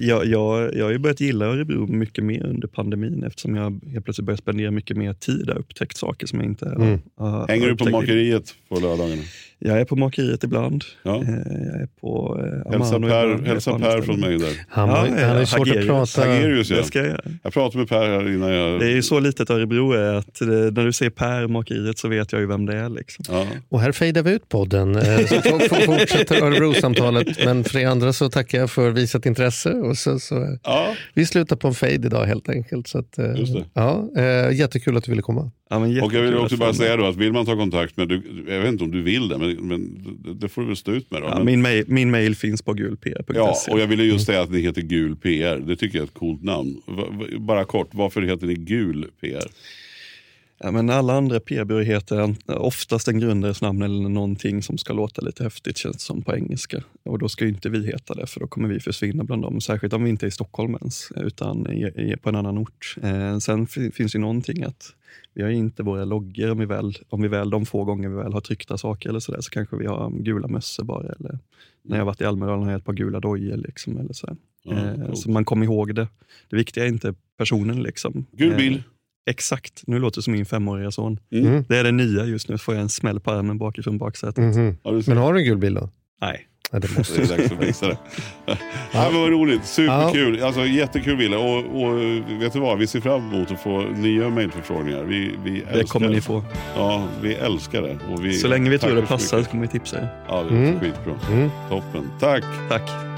jag, jag, jag har ju börjat gilla Örebro mycket mer under pandemin eftersom jag helt plötsligt börjat spendera mycket mer tid och upptäckt saker som jag inte Mm. har Hänger du på makeriet på lördagarna? Jag är på makeriet ibland. Ja. Eh, Jag är på eh, Hälsa Per, hälsa per från mig där. Han, Ja, han är svårt att prata. Hagerius ja. Det ska jag. Jag pratade med Per här innan jag... Det är ju så litet Örebro är att eh, när du ser Per makeriet så vet jag ju vem det är. Liksom. Ja. Och här fejdar vi ut podden. Eh, Så (laughs) fortsätta Örebro-samtalet. Men för er andra så tackar jag för visat intresse. Och så, så, Ja, vi slutar på en fejd idag helt enkelt. Så att. Ja, jättekul att du ville komma. Ja, men och jag vill också bara säga då att vill man ta kontakt med, du, jag vet inte om du vill det, men, men det får du väl stå ut med då. Ja, men, min, mail, min mail finns på gulpr.se. ja, och jag ville just säga att ni heter Gul PR. Det tycker jag är ett coolt namn. Bara kort, varför heter ni Gul PR? Ja, men alla andra PR-byråer heter an- oftast en grundares namn eller någonting som ska låta lite häftigt känns som på engelska. Och då ska ju inte vi heta det för då kommer vi försvinna bland dem. Särskilt om vi inte är i Stockholm ens utan på en annan ort. Eh, sen fi- finns ju någonting att vi har inte våra loggor om vi väl, om vi väl de få gånger vi väl har tryckta saker eller sådär så kanske vi har gula mössor bara. Eller när jag varit i Almedalen har jag ett par gula dojor. Liksom, eller så. Ja, eh, så man kommer ihåg det. Det viktiga är inte personen. Liksom. Gul Eh, bil. Exakt, nu låter det som min femåriga son. Mm. Det är det nya just nu, får jag en smäll på armen bakifrån baksätet. Mhm. Har? Men har du en gul bil då? Nej. Ja, det måste Det är dags att visa det. (laughs) ja, men vad roligt, superkul. Alltså, jättekul Wille. Och, och vet du vad, vi ser fram emot att få nya mejlförfrågningar. Vi, vi Det kommer ni få. Ja, vi älskar det. Och vi, Så länge vi tror det passar så kommer vi tipsa er. Ja, det är Mm. skitbra. Mm. Toppen. Tack. Tack.